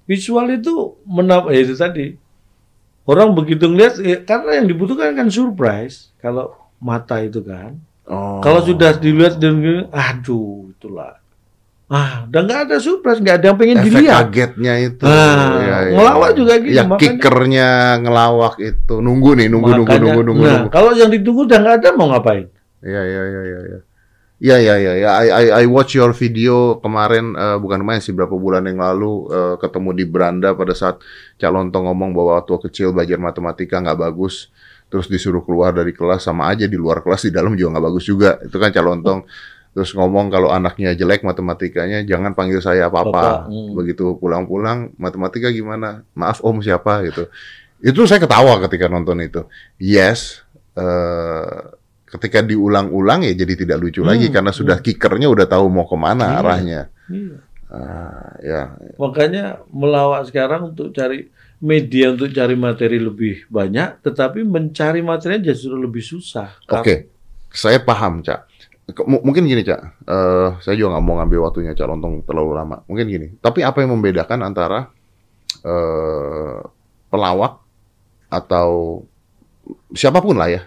visual itu menap ya itu tadi. Orang begitu ngeliat, ya, karena yang dibutuhkan kan surprise. Kalau mata itu kan. Oh. Kalau sudah dilihat dan aduh itulah. Ah, udah nggak ada surprise, nggak ada yang pengen Efek dilihat. kagetnya itu. Nah, ngelawak juga gitu, Ya makanya- kickernya ngelawak itu. Nunggu nih, nunggu, nunggu, Makanya- nunggu, nunggu, Nah, nunggu. kalau yang ditunggu udah nggak ada mau ngapain? Iya, iya, iya, iya, iya. Iya, iya, iya, ya. I, I, I watch your video kemarin, eh, bukan kemarin sih, berapa bulan yang lalu, eh, ketemu di beranda pada saat Cak Lontong ngomong bahwa waktu kecil belajar matematika nggak bagus, terus disuruh keluar dari kelas, sama aja di luar kelas, di dalam juga nggak bagus juga. Itu kan Cak Lontong. Terus ngomong kalau anaknya jelek matematikanya, jangan panggil saya apa-apa. hmm. Begitu pulang-pulang, matematika gimana? Maaf om siapa gitu. Itu saya ketawa ketika nonton itu. Yes, eh, ketika diulang-ulang ya jadi tidak lucu lagi Hmm, karena sudah kickernya udah tahu mau ke mana Iya. arahnya. Iya. Ah, ya, Makanya melawak sekarang untuk cari media untuk cari materi lebih banyak, tetapi mencari materinya justru lebih susah. oke, saya paham cak. Mu- Mungkin gini cak, Eh, saya juga nggak mau ngambil waktunya cak lontong terlalu lama. Mungkin gini. Tapi apa yang membedakan antara eh, pelawak atau siapa pun lah ya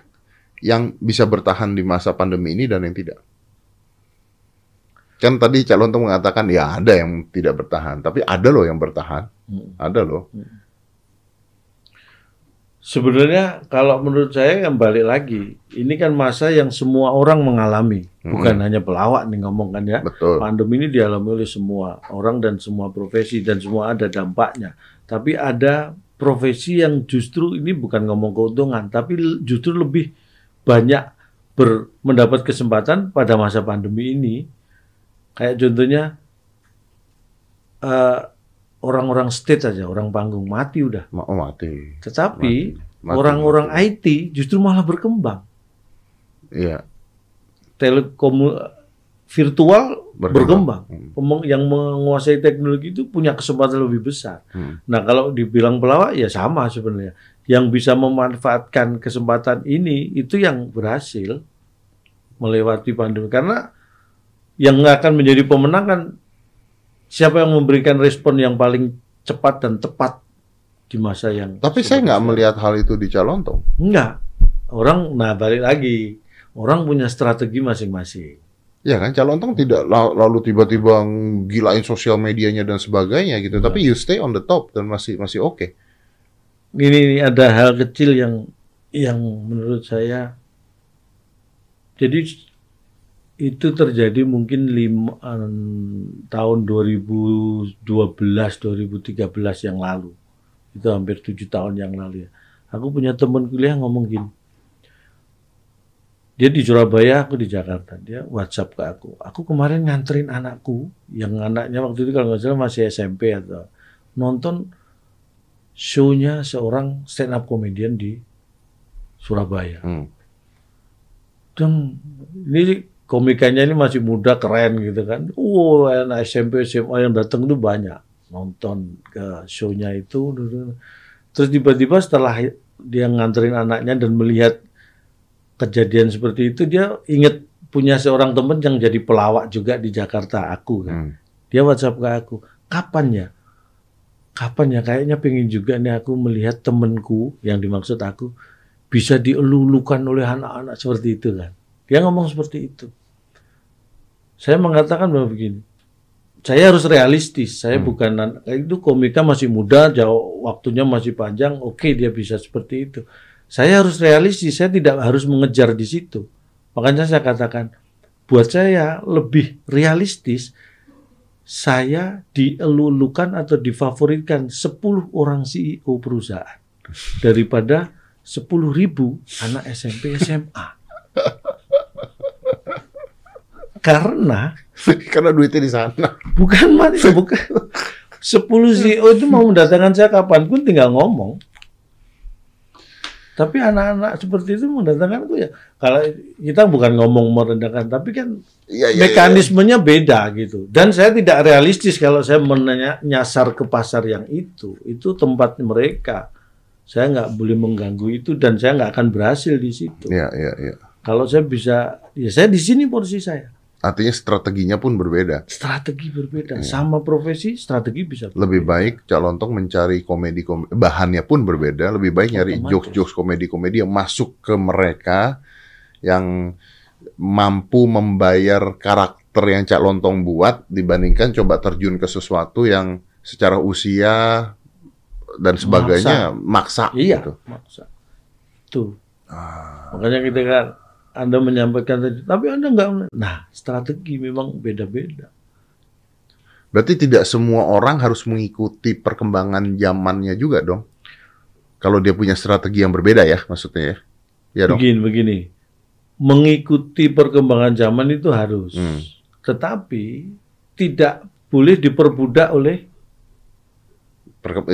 yang bisa bertahan di masa pandemi ini dan yang tidak? Kan tadi Cak Lontong mengatakan ya ada yang tidak bertahan, tapi ada loh yang bertahan, Hmm. ada loh. Sebenarnya kalau menurut saya yang balik lagi, ini kan masa yang semua orang mengalami, bukan hanya pelawak nih ngomong kan ya. Betul. Pandemi ini dialami oleh semua orang dan semua profesi dan semua ada dampaknya. Tapi ada profesi yang justru ini bukan ngomong keuntungan, tapi justru lebih banyak ber, mendapat kesempatan pada masa pandemi ini. Kayak contohnya eh, orang-orang stage aja, orang panggung mati udah. Oh, mati. Tetapi orang-orang. IT justru malah berkembang. Iya, Telekom virtual Berkembang. berkembang. Hmm. Yang menguasai teknologi itu punya kesempatan lebih besar. Hmm. Nah, kalau dibilang pelawak ya sama sebenarnya. Yang bisa memanfaatkan kesempatan ini itu yang berhasil melewati pandemi. Karena yang akan menjadi pemenang kan siapa yang memberikan respon yang paling cepat dan tepat di masa yang Tapi saya nggak melihat hal itu di Calontong. Enggak. Orang, nah balik lagi. Orang punya strategi masing-masing. Ya kan, Calontong tidak la- lalu tiba-tiba gilain sosial medianya dan sebagainya gitu. Tapi you stay on the top dan masih masih oke. Ini, ada hal kecil yang yang menurut saya jadi itu terjadi mungkin lima, tahun 2012 2013 yang lalu. Itu hampir tujuh tahun yang lalu ya. Aku punya teman kuliah ngomong gini. Dia di Surabaya aku di Jakarta. Dia WhatsApp ke aku. Aku kemarin nganterin anakku yang anaknya waktu itu kalau nggak salah masih SMP atau nonton show-nya seorang stand up comedian di Surabaya Hmm. dan ini komikanya ini masih muda keren gitu kan. Oh, anak SMP SMA yang datang itu banyak nonton ke show-nya itu. Terus tiba-tiba setelah dia nganterin anaknya dan melihat kejadian seperti itu, dia ingat punya seorang teman yang jadi pelawak juga di Jakarta, aku kan. Hmm. Dia WhatsApp ke aku, kapan ya? Kapan ya? Kayaknya pengen juga nih aku melihat temenku yang dimaksud aku bisa dielulukan oleh anak-anak seperti itu kan. Dia ngomong seperti itu. Saya mengatakan bahwa begini, saya harus realistis. Saya Hmm. bukan an- itu komika masih muda, jauh waktunya masih panjang. Oke dia bisa seperti itu. Saya harus realistis. Saya tidak harus mengejar di situ. Makanya saya katakan, buat saya lebih realistis saya dielulukan atau difavoritkan 10 orang CEO perusahaan daripada 10 ribu anak SMP SMA. Karena <laughs> Karena duitnya di sana. bukan mati, bukan <laughs> 10 CEO itu mau mendatangkan saya kapan pun tinggal ngomong. Tapi anak-anak seperti itu mendatangkan aku ya. Kalau kita bukan ngomong merendahkan, tapi kan iya, iya. mekanismenya beda gitu. Dan saya tidak realistis kalau saya menanya nyasar ke pasar yang itu. Itu tempat mereka. Saya nggak boleh mengganggu itu dan saya nggak akan berhasil di situ. Iya, iya, iya. Kalau saya bisa, ya saya di sini posisi saya. Artinya strateginya pun berbeda. Strategi berbeda, sama profesi strategi bisa. Lebih baik Cak Lontong mencari komedi, komedi bahannya pun berbeda. Lebih baik nyari jokes-jokes komedi-komedi yang masuk ke mereka yang mampu membayar karakter yang Cak Lontong buat dibandingkan coba terjun ke sesuatu yang secara usia dan sebagainya maksa, Iya, gitu. maksa. Tuh. Makanya kita kan Anda menyampaikan tadi, tapi Anda nggak. Nah, strategi memang beda-beda. Berarti tidak semua orang harus mengikuti perkembangan zamannya juga dong. Kalau dia punya strategi yang berbeda ya, maksudnya ya. Ya dong. Begini, begini. Mengikuti perkembangan zaman itu harus. Hmm. Tetapi tidak boleh diperbudak oleh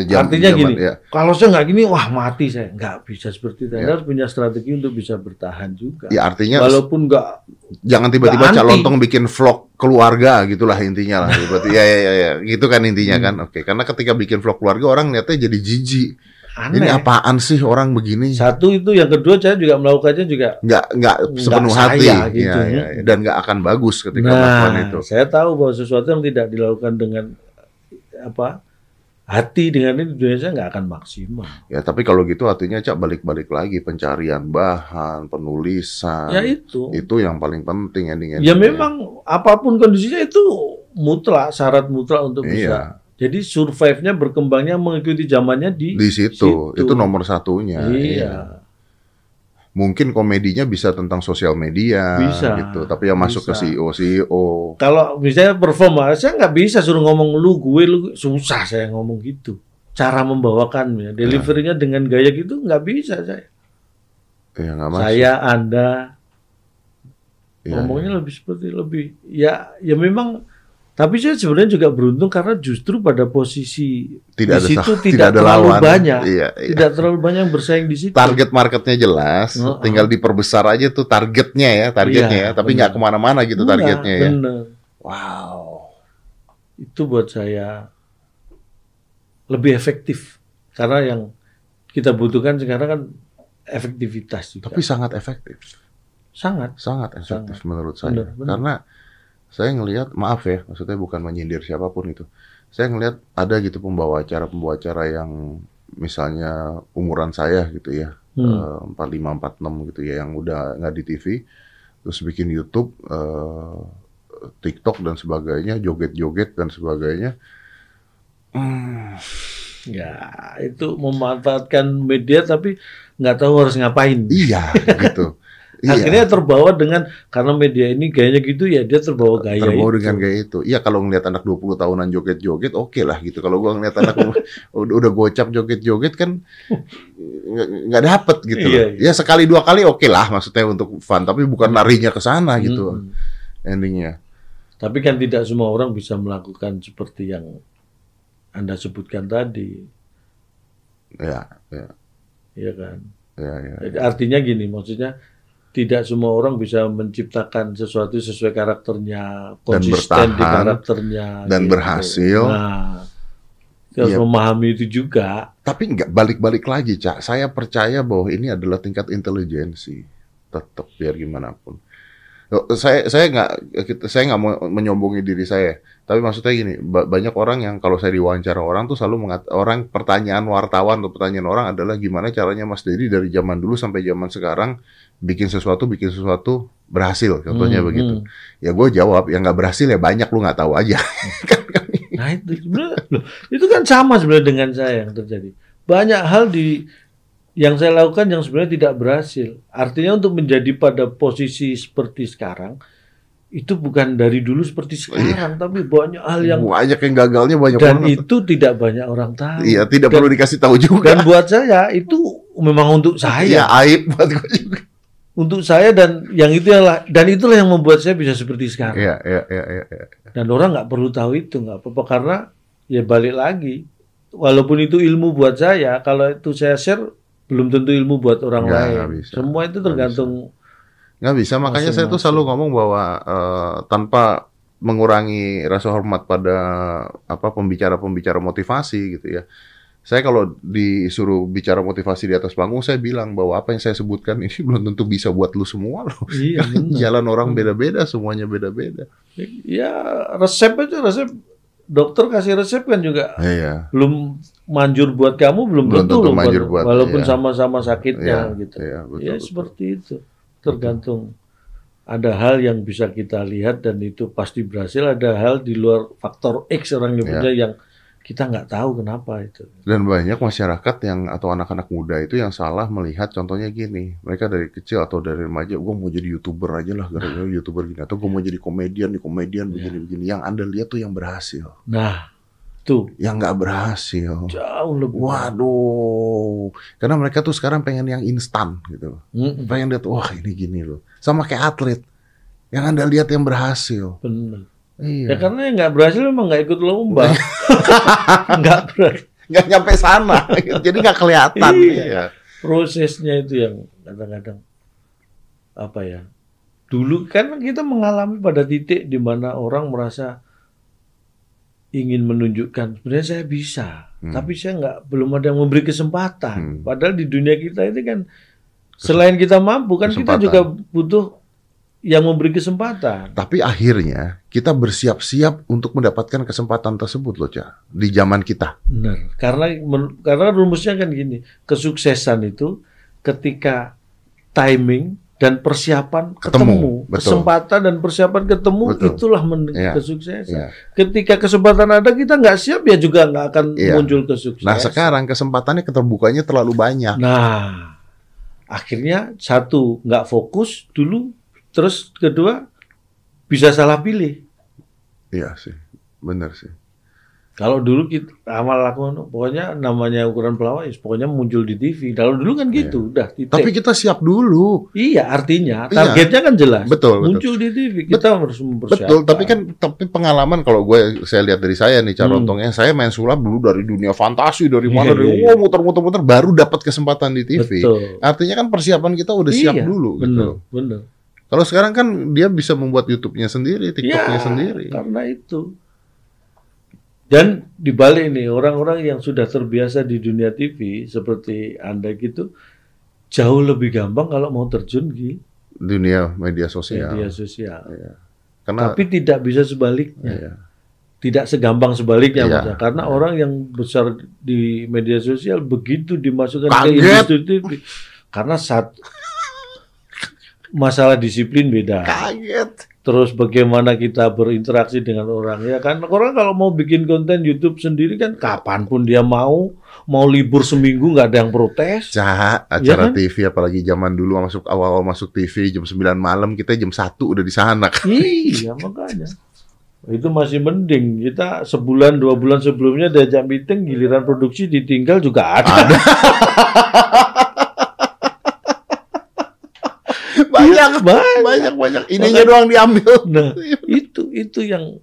jam- Artinya zaman, gini, ya. kalau saya nggak gini, wah mati saya. Nggak bisa seperti itu. Ya. harus punya strategi untuk bisa bertahan juga. Ya artinya Walaupun nggak, jangan tiba-tiba Cak. Lontong bikin vlog keluarga gitulah intinya lah. Berarti ya, ya ya ya gitu kan intinya Hmm. kan. Oke, karena ketika bikin vlog keluarga orang lihatnya jadi jijik. aneh. Ini apaan sih orang begini? Satu itu, yang kedua saya juga melakukannya juga. Nggak nggak sepenuh saya hati. gitu. Ya, ya, ya. Dan nggak akan bagus ketika melakukan Nah, itu. saya tahu bahwa sesuatu yang tidak dilakukan dengan apa hati dengan ini dunia saya nggak akan maksimal. Ya tapi kalau gitu artinya Cak balik-balik lagi pencarian bahan, penulisan. Ya itu. Itu yang paling penting ending Ya memang apa pun kondisinya itu mutlak syarat mutlak untuk Iya. bisa. Jadi survive-nya berkembangnya mengikuti zamannya di, di situ. situ. Itu nomor satunya. Iya. Mungkin komedinya bisa tentang sosial media Bisa. gitu. Tapi yang masuk ke Bisa. CEO CEO. Kalau misalnya perform, saya nggak bisa suruh ngomong lu gue lu susah saya ngomong gitu. Cara membawakannya, deliverynya dengan gaya gitu nggak bisa saya. Ya nggak masuk. Saya, Anda Ya, ngomongnya lebih seperti lebih ya ya memang tapi saya sebenarnya juga beruntung karena justru pada posisi tidak di ada situ sa- tidak, ada terlalu lawan. banyak Iya, iya. tidak terlalu banyak yang bersaing di situ Target marketnya jelas, Heeh. tinggal diperbesar aja tuh targetnya ya, targetnya Iya, ya. Tapi nggak ke mana-mana gitu targetnya ya. bener. wow itu buat saya lebih efektif karena yang kita butuhkan sekarang kan efektivitas juga Tapi sangat efektif, sangat sangat efektif Sangat. menurut saya. Benar, benar. Karena saya ngelihat, maaf ya, maksudnya bukan menyindir siapa pun itu. Saya ngelihat ada gitu pembawa acara pembawa acara yang misalnya umuran saya gitu ya, Hmm. empat lima empat enam gitu ya, yang udah nggak di TV, terus bikin YouTube, eh, TikTok dan sebagainya, joget-joget dan sebagainya. Hmm, ya itu memanfaatkan media tapi nggak tahu harus ngapain iya gitu. <laughs> Iya. akhirnya terbawa dengan karena media ini gayanya gitu ya dia terbawa gaya terbawa itu. dengan gaya itu. Iya kalau ngeliat anak 20 tahunan joget-joget oke lah gitu. Kalau gua ngeliat anak <laughs> udah, udah gocap joget-joget kan nggak dapet gitu loh. Iya, iya. Ya sekali dua kali oke lah maksudnya untuk fun, tapi bukan larinya ke sana gitu Hmm. endingnya. Tapi kan tidak semua orang bisa melakukan seperti yang Anda sebutkan tadi, Ya, ya, ya kan? ya, ya. Jadi artinya gini, maksudnya tidak semua orang bisa menciptakan sesuatu sesuai karakternya, konsisten di bertahan, karakternya, dan gitu. berhasil. Nah, harus Iya. memahami itu juga. Tapi nggak balik-balik lagi, Cak. Saya percaya bahwa ini adalah tingkat intelijensi. Tetap biar gimana pun. Loh, Saya saya nggak saya nggak mau menyombongi diri saya. Tapi maksudnya gini, ba- banyak orang yang kalau saya diwawancara orang tuh selalu mengat, orang pertanyaan wartawan atau pertanyaan orang adalah gimana caranya Mas Dedi dari zaman dulu sampai zaman sekarang bikin sesuatu bikin sesuatu berhasil. Contohnya Hmm, begitu. hmm. Ya gue jawab, yang nggak berhasil ya banyak lu nggak tahu aja. <laughs> Nah itu sebenarnya itu kan sama sebenarnya dengan saya yang terjadi. Banyak hal di yang saya lakukan yang sebenarnya tidak berhasil. Artinya untuk menjadi pada posisi seperti sekarang itu bukan dari dulu seperti sekarang, tapi banyak hal yang banyak yang gagalnya banyak dan banget. itu tidak banyak orang tahu. Iya, tidak Dan- perlu dikasih tahu juga. Dan buat saya itu memang untuk Iya, saya, aib buat gue juga. untuk saya dan yang itu yang dan itulah yang membuat saya bisa seperti sekarang. Iya, iya, iya, iya. iya. Dan orang nggak perlu tahu itu, nggak apa-apa karena ya balik lagi. Walaupun itu ilmu buat saya, kalau itu saya share belum tentu ilmu buat orang Nggak, lain. nggak bisa. Semua itu Nggak tergantung. Nggak bisa, makanya saya tuh selalu ngomong bahwa eh, tanpa mengurangi rasa hormat pada apa pembicara-pembicara motivasi gitu ya. Saya kalau disuruh bicara motivasi di atas panggung, saya bilang bahwa apa yang saya sebutkan ini <laughs> belum tentu bisa buat lu semua loh. Iya. <laughs> Jalan orang beda-beda, semuanya beda-beda. Ya resep aja resep. Dokter kasih resep kan juga Iya. belum manjur buat kamu belum, Belum tentu, tentu loh manjur buat, walaupun iya. sama-sama sakitnya Iya, gitu. iya, betul, ya betul. seperti itu. Tergantung ada hal yang bisa kita lihat dan itu pasti berhasil. Ada hal di luar faktor X orang nyebutnya yang kita nggak tahu kenapa itu. Dan banyak masyarakat yang atau anak-anak muda itu yang salah melihat contohnya gini, mereka dari kecil atau dari remaja, gue mau jadi youtuber aja lah, gara-gara youtuber gini, atau gue mau jadi komedian, di komedian begini-begini. Yang anda lihat tuh yang berhasil, Nah, tuh yang nggak berhasil. jauh lebih. Waduh, karena mereka tuh sekarang pengen yang instan gitu. Mm-mm. Pengen lihat, wah ini gini loh. Sama kayak atlet, yang anda lihat yang berhasil. Bener. Ya Iya. karena yang nggak berhasil emang nggak ikut lomba. <laughs> nggak berhasil. Nggak nyampe sana, <laughs> jadi nggak kelihatan. Iya. Iya. prosesnya itu yang kadang-kadang apa ya dulu kan kita mengalami pada titik di mana orang merasa ingin menunjukkan sebenarnya saya bisa Hmm. tapi saya nggak belum ada yang memberi kesempatan Hmm. padahal di dunia kita itu kan selain kita mampu kan kita Kesempatan. juga butuh yang memberi kesempatan Tapi akhirnya kita bersiap-siap untuk mendapatkan kesempatan tersebut loh, Cak. Di zaman kita. benar karena karena rumusnya kan gini kesuksesan itu ketika timing dan persiapan Ketemu, ketemu, betul. kesempatan dan persiapan ketemu Betul. itulah men- Iya, kesuksesan. Iya. Ketika kesempatan ada kita nggak siap ya juga nggak akan Iya. muncul kesuksesan. Nah, sekarang kesempatannya keterbukanya terlalu banyak. Nah, akhirnya satu nggak fokus dulu, terus kedua bisa salah pilih. Iya sih. Bener sih. Kalau dulu kita amal lakukan, pokoknya namanya ukuran pelawak, ya pokoknya muncul di TV. Kalau dulu kan gitu, udah titik. Iya. Tapi kita siap dulu. iya, artinya Iya. targetnya kan jelas. Betul, betul. Muncul di TV, kita harus mempersiapkan. Betul, tapi kan tapi pengalaman kalau gue saya lihat dari saya nih cara Hmm. untungnya saya main sulap dulu dari dunia fantasi dari mana Iya, dari iya, iya. oh muter-muter-muter baru dapat kesempatan di TV. Betul. Artinya kan persiapan kita udah siap Iya, dulu Bener, gitu. bener. Kalau sekarang kan dia bisa membuat YouTube-nya sendiri, TikTok-nya Ya, sendiri. Karena itu. Dan dibalik ini orang-orang yang sudah terbiasa di dunia TV seperti anda gitu jauh lebih gampang kalau mau terjun di Dunia media sosial. media sosial. Karena Tapi tidak bisa sebaliknya. iya. Tidak segampang sebaliknya Iya. Karena orang yang besar di media sosial begitu dimasukkan ke Kaget. industri TV karena saat <laughs> masalah disiplin beda. kaget. Terus bagaimana kita berinteraksi dengan orang ya kan? Orang kalau mau bikin konten YouTube sendiri kan kapan pun dia mau mau libur seminggu nggak ada yang protes. Cah, acara kan? TV apalagi zaman dulu masuk awal-awal masuk TV jam 9 malam kita jam 1 udah di sana. iya makanya. Itu masih mending. Kita sebulan dua bulan sebelumnya diajak meeting giliran produksi ditinggal juga ada, <laughs> banyak, banyak. banyak, banyak. Ininya doang diambil. nah itu itu yang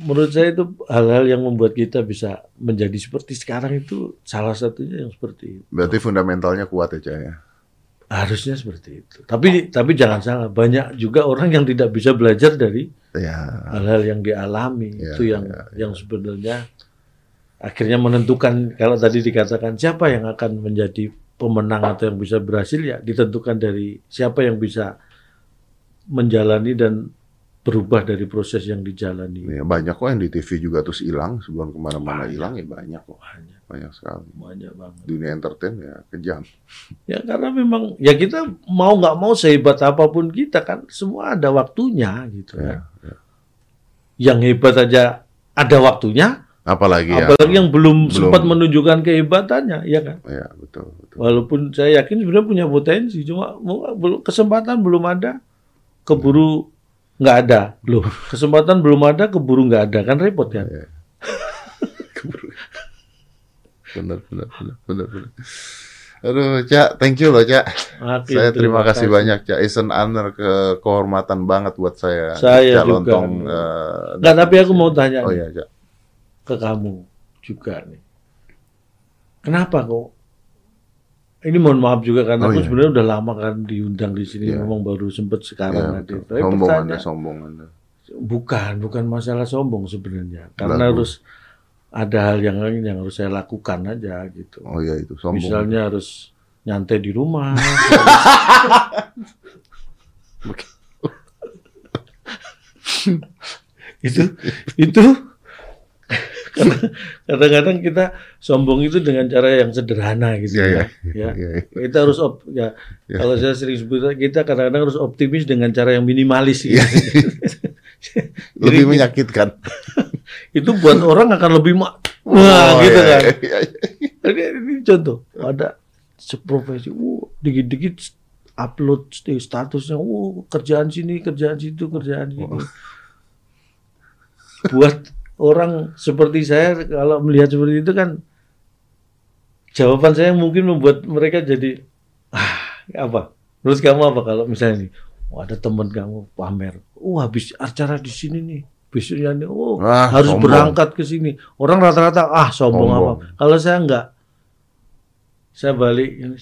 menurut saya itu hal-hal yang membuat kita bisa menjadi seperti sekarang itu salah satunya yang seperti itu. Berarti fundamentalnya kuat ya, ya. Harusnya seperti itu. Tapi tapi jangan salah, banyak juga orang yang tidak bisa belajar dari Ya, hal-hal yang dialami. Ya, itu yang ya, yang sebenarnya akhirnya menentukan kalau tadi dikatakan siapa yang akan menjadi pemenang atau yang bisa berhasil ya ditentukan dari siapa yang bisa menjalani dan berubah dari proses yang dijalani. ya, banyak kok yang di TV juga terus hilang sebelum ke mana-mana hilang ya banyak kok, Banyak, banyak sekali. banyak banget. Dunia entertain ya kejam. Ya karena memang ya kita mau nggak mau sehebat apa pun kita kan semua ada waktunya gitu Ya, kan. Yang hebat aja ada waktunya, Apalagi ya. apalagi yang belum, belum. sempat menunjukkan kehebatannya, ya kan. Ya, betul, betul. Walaupun saya yakin sebenarnya punya potensi, cuma belum- kesempatan belum ada, keburu nggak ada, loh. Kesempatan belum ada, keburu nggak ada, kan repot kan. <laughs> Ya. benar, benar, benar, benar, benar. Aduh, Cak, thank you loh, Cak. Saya terima kasih banyak, Cak. It's an honor, ke kehormatan banget buat saya. Saya Cak juga. Lontong. eh, Nggak, tapi aku mau tanya Oh iya, Cak. Ke kamu juga nih. Kenapa kok? Ini mohon maaf juga karena Oh, aku iya. sebenarnya udah lama kan diundang di sini, Iya. memang baru sempet sekarang hadir. Tapi sombong Anda, sombong Anda. bukan, bukan masalah sombong sebenarnya, karena Lalu. harus ada hal yang lain yang harus saya lakukan aja gitu. Oh iya itu, sombong. Misalnya harus nyantai di rumah. <laughs> itu itu Karena kadang-kadang kita sombong itu dengan cara yang sederhana gitu Iya, ya. iya. ya. Iya, iya. Kita harus op, ya, Iya. kalau saya sering sebut kita kadang-kadang harus optimis dengan cara yang minimalis gitu. Iya. <laughs> Lebih Jadi, menyakitkan. <laughs> itu buat orang akan lebih ma Wah, Oh, gitu iya, kan. iya, iya. Ini, contoh, ada seprofesi, uh, dikit-dikit upload st- statusnya, uh, kerjaan sini, kerjaan situ, kerjaan sini. Buat orang seperti saya, kalau melihat seperti itu kan, jawaban saya mungkin membuat mereka jadi, ah, apa? Menurut kamu apa kalau misalnya nih, oh, ada teman kamu pamer, oh habis acara di sini nih, besoknya nih, oh Ah, harus sombong. berangkat ke sini. Orang rata-rata ah sombong, Sombong. apa. Kalau saya enggak, saya balik, ini,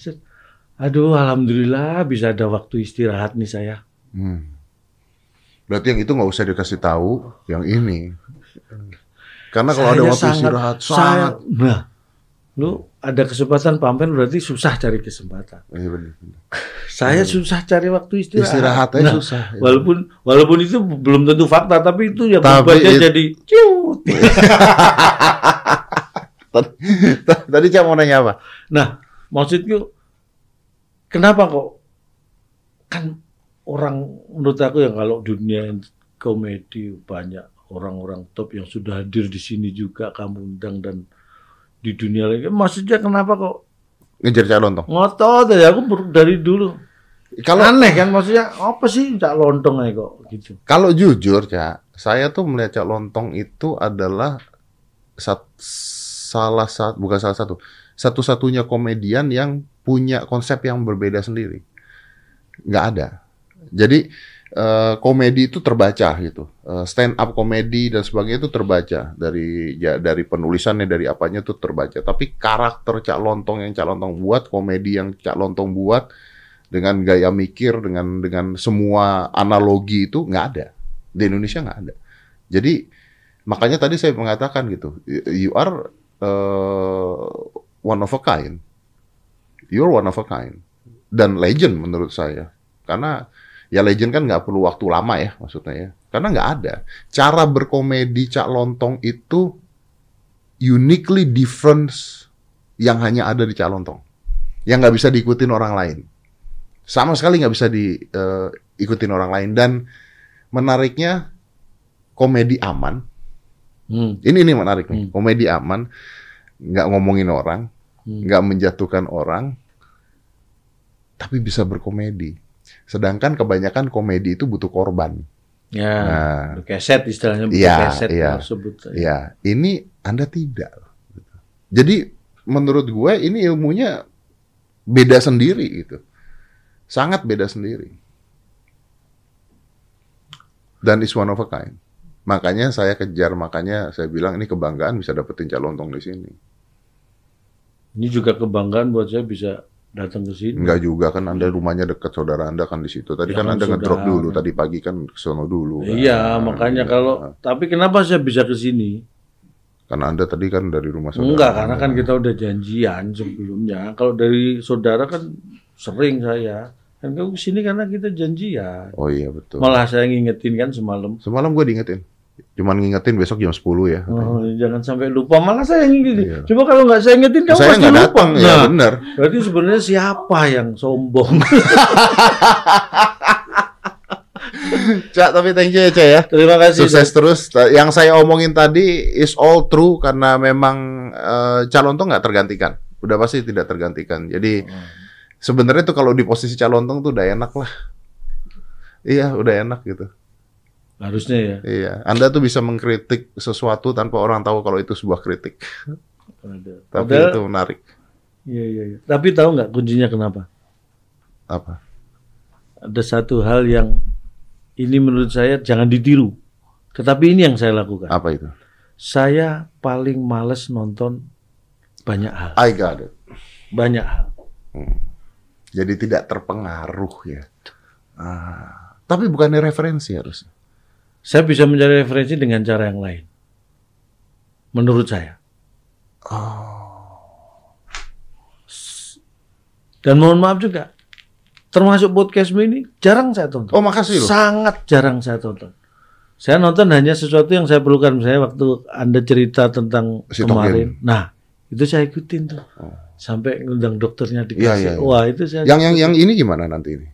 aduh alhamdulillah bisa ada waktu istirahat nih saya. Hmm. Berarti yang itu nggak usah dikasih tahu, yang ini. Karena kalau ada Saya waktu sangat- istirahat, saya, sangat. nah, lu ada kesempatan pamer berarti susah cari kesempatan. Iya, benar. <laughs> Saya susah cari waktu istirahat. Istirahat aja Nah, susah. Walaupun walaupun itu belum tentu fakta, tapi itu ya membuatnya it- jadi cute. <laughs> Tadi, tadi Cak mau nanya apa? Nah, maksudku kenapa kok kan orang menurut aku yang kalau dunia komedi banyak orang-orang top yang sudah hadir di sini juga kamu undang dan di dunia lagi. Maksudnya kenapa kok Ngejar Cak Lontong. ngotot dari aku ber- dari dulu. Kalau Aneh kan maksudnya apa sih cak lontong aja kok gitu. kalau jujur Cak, saya tuh melihat Cak Lontong itu adalah sat- salah satu bukan salah satu, satu-satunya komedian yang punya konsep yang berbeda sendiri. Nggak ada. Jadi eh, komedi itu terbaca gitu, Eh, stand up komedi dan sebagainya itu terbaca. Dari ya, dari penulisannya dari apanya itu terbaca. Tapi karakter Cak Lontong yang Cak Lontong buat, komedi yang Cak Lontong buat dengan gaya mikir, dengan dengan semua analogi itu nggak ada. Di Indonesia nggak ada. Jadi makanya tadi saya mengatakan gitu, you are eh, one of a kind, you're one of a kind. Dan legend menurut saya. Karena ya legend kan nggak perlu waktu lama ya maksudnya ya. Karena nggak ada. Cara berkomedi Cak Lontong itu uniquely different yang hanya ada di Cak Lontong. Yang nggak bisa diikutin orang lain. Sama sekali nggak bisa diikutin orang lain. Dan menariknya komedi aman. Hmm. ini ini menarik nih Hmm. komedi aman nggak ngomongin orang Hmm. nggak menjatuhkan orang tapi bisa berkomedi sedangkan kebanyakan komedi itu butuh korban. Ya, Nah. keset istilahnya bukan Iya, keset kalau sebut. ya ini anda tidak. Jadi menurut gue ini ilmunya beda sendiri gitu. Sangat beda sendiri. Dan is one of a kind. Makanya saya kejar makanya saya bilang ini kebanggaan bisa dapetin calon lontong di sini. Ini juga kebanggaan buat saya bisa datang ke sini. Enggak juga kan Anda rumahnya dekat saudara Anda kan di situ. Tadi kan Ya kan Anda ngedrop dulu, tadi pagi kan ke sono dulu. kan. Iya, makanya Iya. kalau tapi kenapa saya bisa ke sini? karena Anda tadi kan dari rumah saudara. Enggak, karena kan kita udah janjian sebelumnya. Kalau dari saudara kan sering saya. Kan ke sini karena kita janjian. Oh iya betul. Malah saya ngingetin kan semalam. Semalam gue diingetin. Cuman ngingetin besok jam 10 ya. Oh, jangan sampai lupa. Malah saya yang ngingetin. Iya. Coba kalau nggak saya ingetin kamu Saya pasti lupa. datang, ya benar. berarti sebenarnya siapa yang sombong? <laughs> <laughs> Cak, tapi thank you ya, Cak ya. Terima kasih. Sukses terus. Yang saya omongin tadi is all true karena memang eh, calon tuh nggak tergantikan. Udah pasti tidak tergantikan. Jadi Hmm. sebenarnya tuh kalau di posisi calon tuh udah enak lah. Iya, udah enak gitu. Harusnya ya. Iya, Anda tuh bisa mengkritik sesuatu tanpa orang tahu kalau itu sebuah kritik. Ada. Tapi Padahal- itu menarik. Iya, iya, iya. Tapi tahu nggak kuncinya kenapa? Apa? Ada satu hal yang ini menurut saya jangan ditiru. Tetapi ini yang saya lakukan. Apa itu? Saya paling males nonton banyak hal. I got it. Banyak hal. Jadi tidak terpengaruh ya. Ah, tapi bukannya referensi harusnya. Saya bisa mencari referensi dengan cara yang lain. Menurut saya. Dan mohon maaf juga, termasuk podcast ini jarang saya tonton. Oh makasih loh. Sangat jarang saya tonton. Saya nonton hanya sesuatu yang saya perlukan. Misalnya waktu Anda cerita tentang Sitokin. kemarin. Nah, itu saya ikutin tuh. Sampai ngundang dokternya dikasih. Iya, iya, iya. Wah, itu saya Yang yang yang ini gimana nanti ini?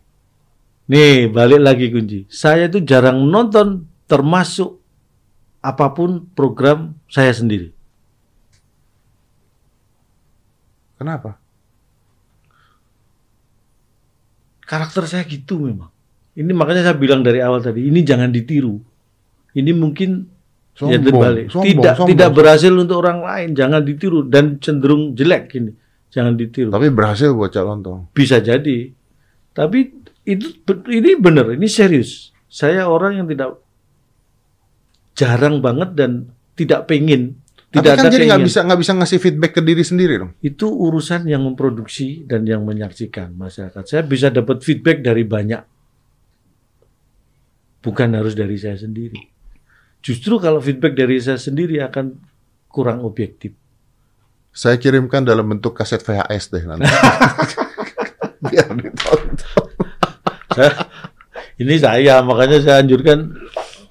Nih, balik lagi kunci. Saya itu jarang nonton termasuk apa pun program saya sendiri. Kenapa? Karakter saya gitu memang. Ini makanya saya bilang dari awal tadi, ini jangan ditiru. Ini mungkin ya Sombong, terbalik. sombong, tidak sombong. tidak berhasil untuk orang lain, jangan ditiru dan cenderung jelek ini. Jangan ditiru. Tapi berhasil buat Cak Lontong. Bisa jadi. Tapi itu ini benar, ini serius. Saya orang yang tidak jarang banget dan tidak pengen Tapi tidak kan ada jadi nggak bisa nggak bisa ngasih feedback ke diri sendiri dong. Itu urusan yang memproduksi dan yang menyaksikan masyarakat. Saya bisa dapat feedback dari banyak. Bukan harus dari saya sendiri. Justru kalau feedback dari saya sendiri akan kurang objektif. Saya kirimkan dalam bentuk kaset VHS deh nanti. <laughs> Biar ditonton. Ini saya makanya saya anjurkan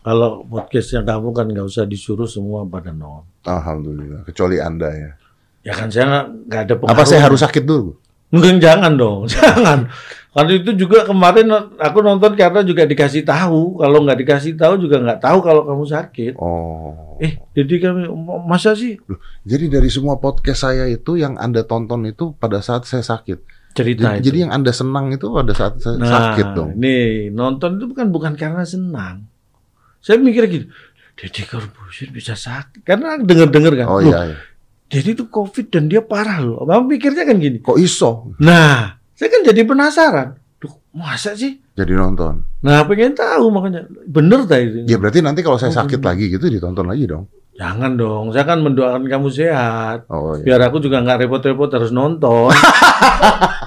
kalau podcast yang kamu kan nggak usah disuruh semua pada nonton. Alhamdulillah. Kecuali anda ya. Ya kan saya nggak- ada pengaruh. Apa saya harus sakit dulu? Enggak, jangan dong, <laughs> jangan. Karena itu juga kemarin aku nonton karena juga dikasih tahu. Kalau nggak dikasih tahu juga nggak tahu kalau kamu sakit. Oh. Eh, jadi kami masa sih Jadi dari semua podcast saya itu yang anda tonton itu pada saat saya sakit. cerita Jadi, itu. jadi yang anda senang itu pada saat saya nah, sakit dong. Nih, nonton itu bukan bukan karena senang. Saya mikir gitu, Deddy Corbuzier bisa sakit. Karena denger-denger kan. Oh "Loh, iya. iya. Deddy itu COVID dan dia parah loh. Mama mikirnya kan gini. Kok iso? Nah, saya kan jadi penasaran. Duh, masa sih? Jadi nonton. Nah, pengen tahu makanya. Bener tadi. Ya berarti nanti kalau saya Oh, sakit bener. lagi gitu ditonton lagi dong. Jangan dong, saya kan mendoakan kamu sehat. Oh iya. Biar aku juga nggak repot-repot harus nonton. <laughs>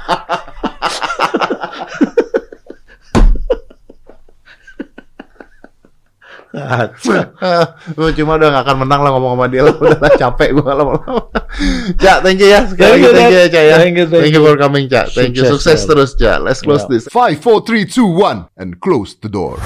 gue cuma udah gak akan menang lah ngomong sama dia lah. Udah lah capek gue lama-lama. Cak, thank you ya. Sekali Thank you, thank you ya, Cak ya. Thank you, thank Thank you for coming, Cak. Thank you. Sukses, terus, Cak. Let's close Ya. this. Five, four, three, two, one, and close the door.